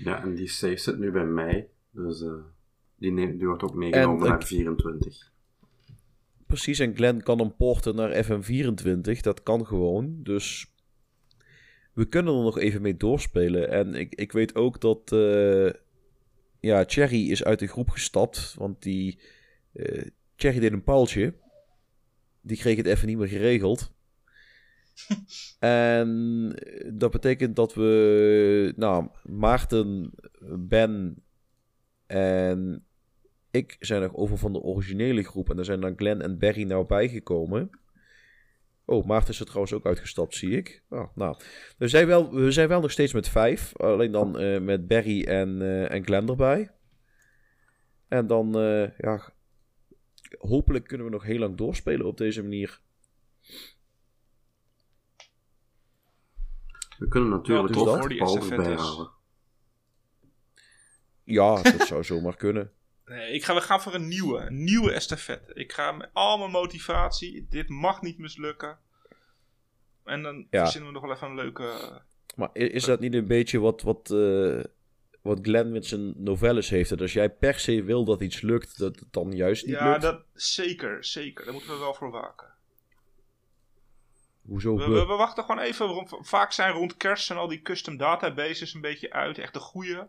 [SPEAKER 3] Ja, en die save zit nu bij mij. Dus eh, die, neemt, die wordt ook meegenomen
[SPEAKER 1] En,
[SPEAKER 3] naar
[SPEAKER 1] eh,
[SPEAKER 3] 24.
[SPEAKER 1] Precies, en Glenn kan hem porten naar FM24. Dat kan gewoon. Dus we kunnen er nog even mee doorspelen. En ik, ik weet ook dat eh ja, Cherry is uit de groep gestapt. Want die eh Cherry deed een paaltje. Die kreeg het even niet meer geregeld. en dat betekent dat we, nou, Maarten, Ben en ik zijn nog over van de originele groep. En er zijn dan Glenn en Barry nou bijgekomen. Oh, Maarten is er trouwens ook uitgestapt, zie ik. Oh, nou, we zijn, wel, we zijn wel nog steeds met vijf. Alleen dan eh, met Barry en, eh, en Glenn erbij. En dan, eh, ja, hopelijk kunnen we nog heel lang doorspelen op deze manier.
[SPEAKER 3] We kunnen natuurlijk
[SPEAKER 1] dus
[SPEAKER 3] ook
[SPEAKER 1] dat.
[SPEAKER 4] Voor die
[SPEAKER 3] Paul
[SPEAKER 4] estafettes.
[SPEAKER 3] erbij halen.
[SPEAKER 1] Ja, dat zou zomaar kunnen.
[SPEAKER 4] Nee, ik ga, we gaan voor een nieuwe, een nieuwe estafette. Ik ga met al mijn motivatie, dit mag niet mislukken. En dan
[SPEAKER 1] Ja.
[SPEAKER 4] verzinnen we nog wel even een leuke...
[SPEAKER 1] Maar i- is dat niet een beetje wat, wat, eh, wat Glenn met zijn novelles heeft? Dat als jij per se wil dat iets lukt, dat het dan juist niet
[SPEAKER 4] Ja,
[SPEAKER 1] lukt?
[SPEAKER 4] dat, zeker, zeker. Daar moeten we wel voor waken.
[SPEAKER 1] Hoezo?
[SPEAKER 4] We,
[SPEAKER 1] we?
[SPEAKER 4] we, we wachten gewoon even. vaak zijn rond kerst en al die custom databases een beetje uit. Echt de goede.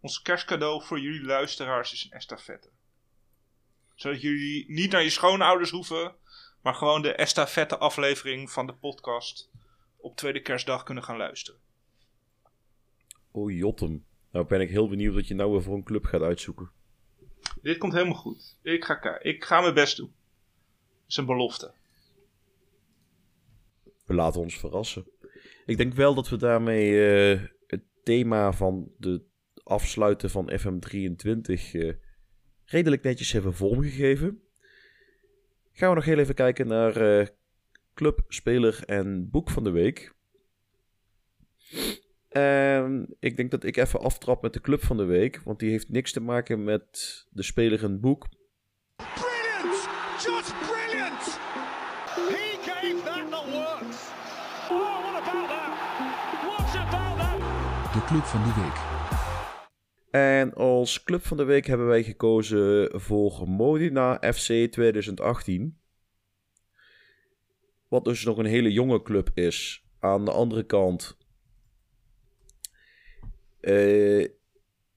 [SPEAKER 4] Ons kerstcadeau voor jullie luisteraars is een estafette. Zodat jullie niet naar je schoonouders hoeven. Maar gewoon de estafette aflevering van de podcast op tweede kerstdag kunnen gaan luisteren.
[SPEAKER 1] Oh, Jotem. Nou ben ik heel benieuwd wat je nou weer voor een club gaat uitzoeken.
[SPEAKER 4] Dit komt helemaal goed. Ik ga, ik ga mijn best doen. Dat is een belofte.
[SPEAKER 1] We laten ons verrassen. Ik denk wel dat we daarmee eh, het thema van de afsluiten van FM23 eh, redelijk netjes hebben vormgegeven. Gaan we nog heel even kijken naar eh, club, speler en boek van de week. En ik denk dat ik even aftrap met de club van de week, want die heeft niks te maken met de speler en boek.
[SPEAKER 2] Club van de week.
[SPEAKER 1] En als club van de week hebben wij gekozen voor Modena FC 2018. Wat dus nog een hele jonge club is. Aan de andere kant. eh,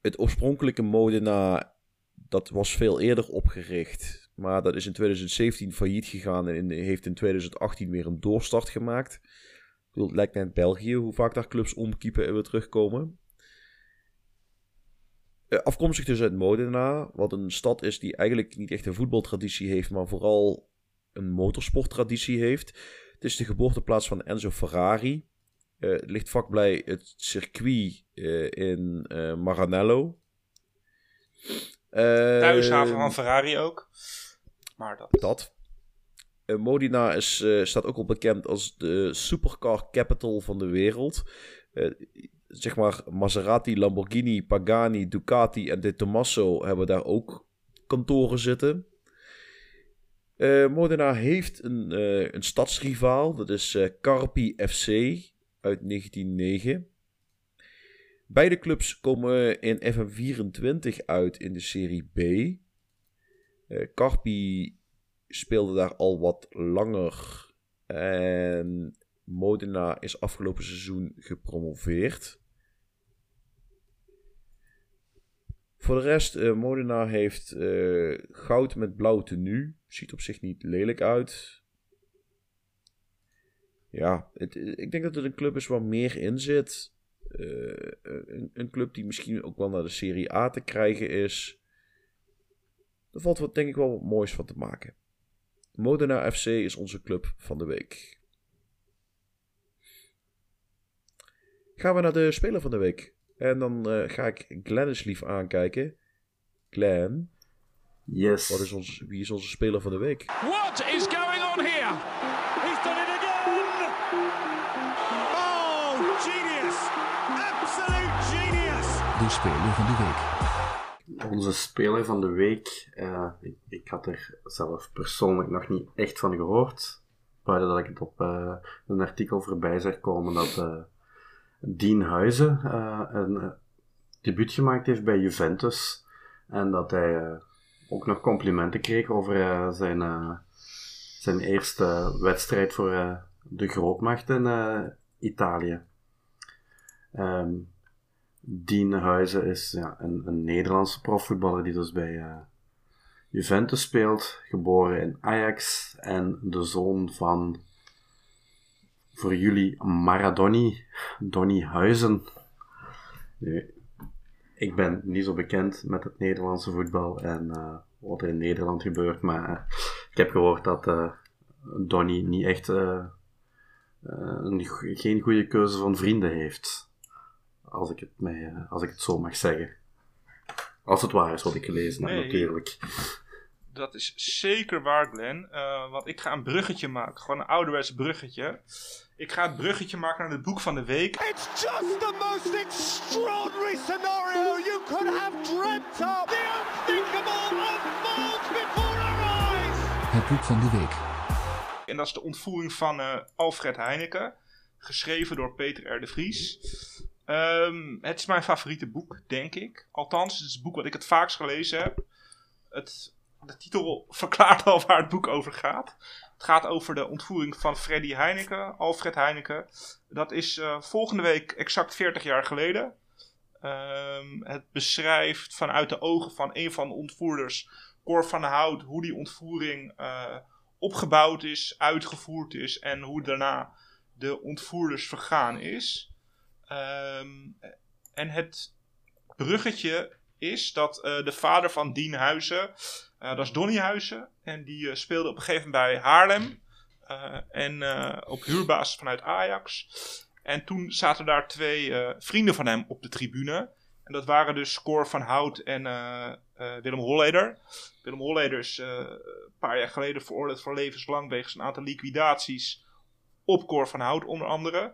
[SPEAKER 1] het oorspronkelijke Modena. Dat was veel eerder opgericht. Maar dat is in 2017 failliet gegaan. En heeft in 2018 weer een doorstart gemaakt. Bedoel, het lijkt net België. Hoe vaak daar clubs omkiepen en weer terugkomen. Eh, afkomstig dus uit Modena, wat een stad is die eigenlijk niet echt een voetbaltraditie heeft, maar vooral een motorsporttraditie heeft. Het is de geboorteplaats van Enzo Ferrari. Eh, het ligt vlakbij het circuit eh, in Maranello.
[SPEAKER 4] Thuishaven van Ferrari ook. Maar dat.
[SPEAKER 1] dat. Eh, Modena is, eh, staat ook al bekend als de supercar capital van de wereld. Eh, zeg maar Maserati, Lamborghini, Pagani, Ducati en De Tomaso hebben daar ook kantoren zitten. Eh, Modena heeft een, eh, een stadsrivaal, dat is Carpi FC uit 1909. Beide clubs komen in FM24 uit in de Serie B. Carpi speelde daar al wat langer. En Modena is afgelopen seizoen gepromoveerd. Voor de rest, eh, Modena heeft eh, goud met blauw tenue. Ziet op zich niet lelijk uit. Ja, ik denk dat het een club is waar meer in zit. Eh, een, een club die misschien ook wel naar de Serie A te krijgen is. Er valt wat, denk ik wel wat moois van te maken. Modena FC is onze club van de week. Gaan we naar de speler van de week. En dan eh, ga ik Glenn eens lief aankijken. Glenn,
[SPEAKER 3] Yes.
[SPEAKER 1] wat is ons, wie is onze speler van de week?
[SPEAKER 5] What is going on here? He's done it again! Oh, genius! Absolute genius!
[SPEAKER 2] De speler van de week.
[SPEAKER 3] Onze speler van de week. eh, ik, ik had er zelf persoonlijk nog niet echt van gehoord. Buiten dat ik het op eh, een artikel voorbij zag komen dat eh Dean Huizen een debuut gemaakt heeft bij Juventus. En dat hij ook nog complimenten kreeg over zijn, zijn eerste wedstrijd voor de grootmacht in Italië. Ehm Dean Huizen is ja, een, Nederlandse profvoetballer die dus bij eh, Juventus speelt, geboren in Ajax en de zoon van voor jullie Maradoni, Donny Huizen. Ik ben niet zo bekend met het Nederlandse voetbal en eh, wat er in Nederland gebeurt, maar eh, ik heb gehoord dat Donny niet echt geen goede keuze van vrienden heeft. Als ik het, mij, eh, als ik het zo mag zeggen. Als het waar is wat ik gelezen heb,
[SPEAKER 4] Nee.
[SPEAKER 3] natuurlijk.
[SPEAKER 4] Dat is zeker waar, Glenn. Eh, want ik ga een bruggetje maken. Gewoon een ouderwets bruggetje. Ik ga het bruggetje maken naar het boek van de week.
[SPEAKER 5] It's just the most extraordinary scenario you could have dreamt of. The unthinkable unfolds before our eyes.
[SPEAKER 2] Het boek van de week.
[SPEAKER 4] En dat is de ontvoering van eh, Alfred Heineken. Geschreven door Peter R. de Vries. Ehm, het is mijn favoriete boek, denk ik. Althans, het is het boek wat ik het vaakst gelezen heb. Het, de titel verklaart al waar het boek over gaat. Het gaat over de ontvoering van Freddy Heineken, Alfred Heineken. Dat is eh, volgende week exact 40 jaar geleden. Ehm, het beschrijft vanuit de ogen van een van de ontvoerders, Cor van Hout, hoe die ontvoering eh, opgebouwd is, uitgevoerd is en hoe daarna de ontvoerders vergaan is. Ehm, en het bruggetje is dat eh, de vader van Dien Huizen, eh, dat is Donny Huizen, en die eh, speelde op een gegeven moment bij Haarlem. en op huurbasis vanuit Ajax. En toen zaten daar twee vrienden van hem op de tribune. En dat waren dus Cor van Hout en Willem Holleder. Willem Holleder is een paar jaar geleden veroordeeld voor levenslang wegens een aantal liquidaties op Cor van Hout onder andere.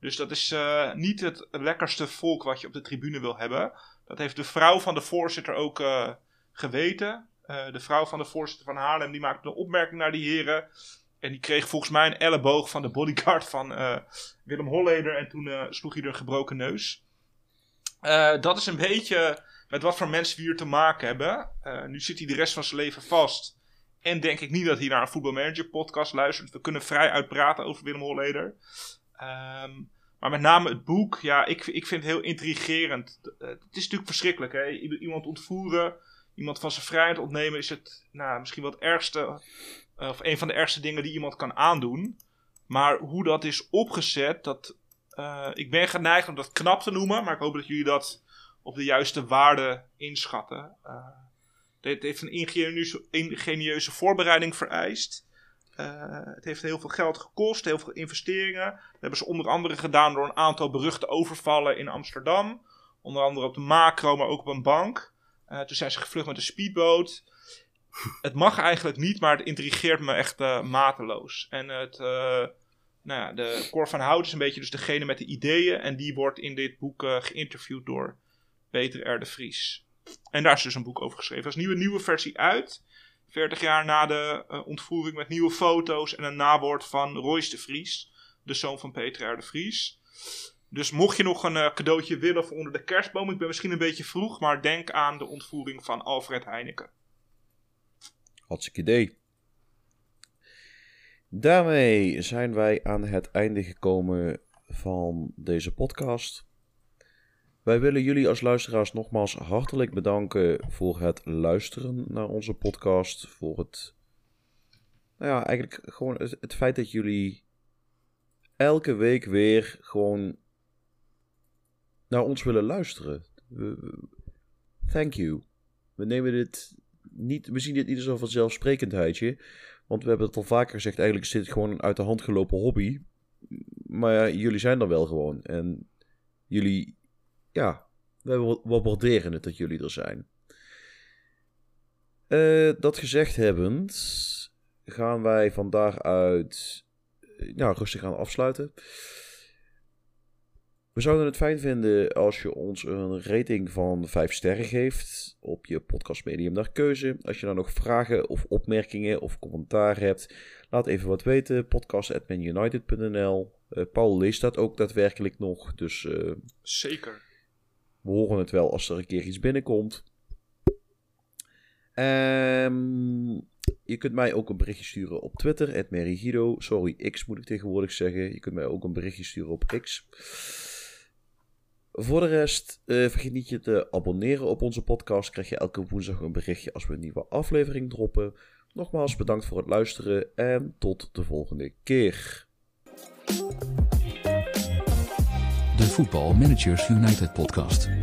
[SPEAKER 4] Dus dat is eh, niet het lekkerste volk wat je op de tribune wil hebben. Dat heeft de vrouw van de voorzitter ook eh, geweten. Eh, de vrouw van de voorzitter van Haarlem die maakte een opmerking naar die heren. En die kreeg volgens mij een elleboog van de bodyguard van Willem Holleder. En toen sloeg hij er een gebroken neus. Dat is een beetje met wat voor mensen we hier te maken hebben. Nu zit hij de rest van zijn leven vast. En denk ik niet dat hij naar een voetbalmanager podcast luistert. We kunnen vrij uitpraten over Willem Holleder. Ehm, maar met name het boek, ja, ik, ik vind het heel intrigerend. Eh, het is natuurlijk verschrikkelijk, hè. Iemand ontvoeren, iemand van zijn vrijheid ontnemen is het, nou, misschien wel het ergste, eh, of een van de ergste dingen die iemand kan aandoen. Maar hoe dat is opgezet, dat, eh, ik ben geneigd om dat knap te noemen, maar ik hoop dat jullie dat op de juiste waarde inschatten. Dit heeft een ingenieuze, ingenieuze voorbereiding vereist. Eh, het heeft heel veel geld gekost, heel veel investeringen. Dat hebben ze onder andere gedaan door een aantal beruchte overvallen in Amsterdam. Onder andere op de macro, maar ook op een bank. Eh, toen zijn ze gevlucht met een speedboot. Het mag eigenlijk niet, maar het intrigeert me echt eh, mateloos. En het, nou ja, de Cor van Hout is een beetje dus degene met de ideeën. En die wordt in dit boek geïnterviewd door Peter R. de Vries. En daar is dus een boek over geschreven. Er is een nieuwe, nieuwe versie uit. 40 jaar na de eh, ontvoering met nieuwe foto's en een nawoord van Royce de Vries. De zoon van Peter R. de Vries. Dus mocht je nog een eh, cadeautje willen voor onder de kerstboom. Ik ben misschien een beetje vroeg, maar denk aan de ontvoering van Alfred Heineken.
[SPEAKER 1] Hartstikke idee. Daarmee zijn wij aan het einde gekomen van deze podcast. Wij willen jullie als luisteraars nogmaals hartelijk bedanken voor het luisteren naar onze podcast. Voor het, nou ja, eigenlijk gewoon het, feit dat jullie elke week weer gewoon naar ons willen luisteren. Thank you. We nemen dit niet, we zien dit niet als een vanzelfsprekendheidje. Want we hebben het al vaker gezegd, eigenlijk is dit gewoon een uit de hand gelopen hobby. Maar ja, jullie zijn er wel gewoon. En jullie, ja, we, wa- we waarderen het dat jullie er zijn. Eh, dat gezegd hebbend, gaan wij van daaruit eh, nou, rustig gaan afsluiten. We zouden het fijn vinden als je ons een rating van 5 sterren geeft op je podcastmedium naar keuze. Als je nou nog vragen of opmerkingen of commentaar hebt, laat even wat weten. podcast.manunited.nl Eh Paul leest dat ook daadwerkelijk nog, dus
[SPEAKER 4] Zeker.
[SPEAKER 1] We horen het wel als er een keer iets binnenkomt. Ehm, je kunt mij ook een berichtje sturen op Twitter, @merigido. Sorry, X moet ik tegenwoordig zeggen. Je kunt mij ook een berichtje sturen op X. Voor de rest, eh, vergeet niet je te abonneren op onze podcast. Krijg je elke woensdag een berichtje als we een nieuwe aflevering droppen. Nogmaals bedankt voor het luisteren en tot de volgende keer.
[SPEAKER 2] Voetbal Managers United podcast.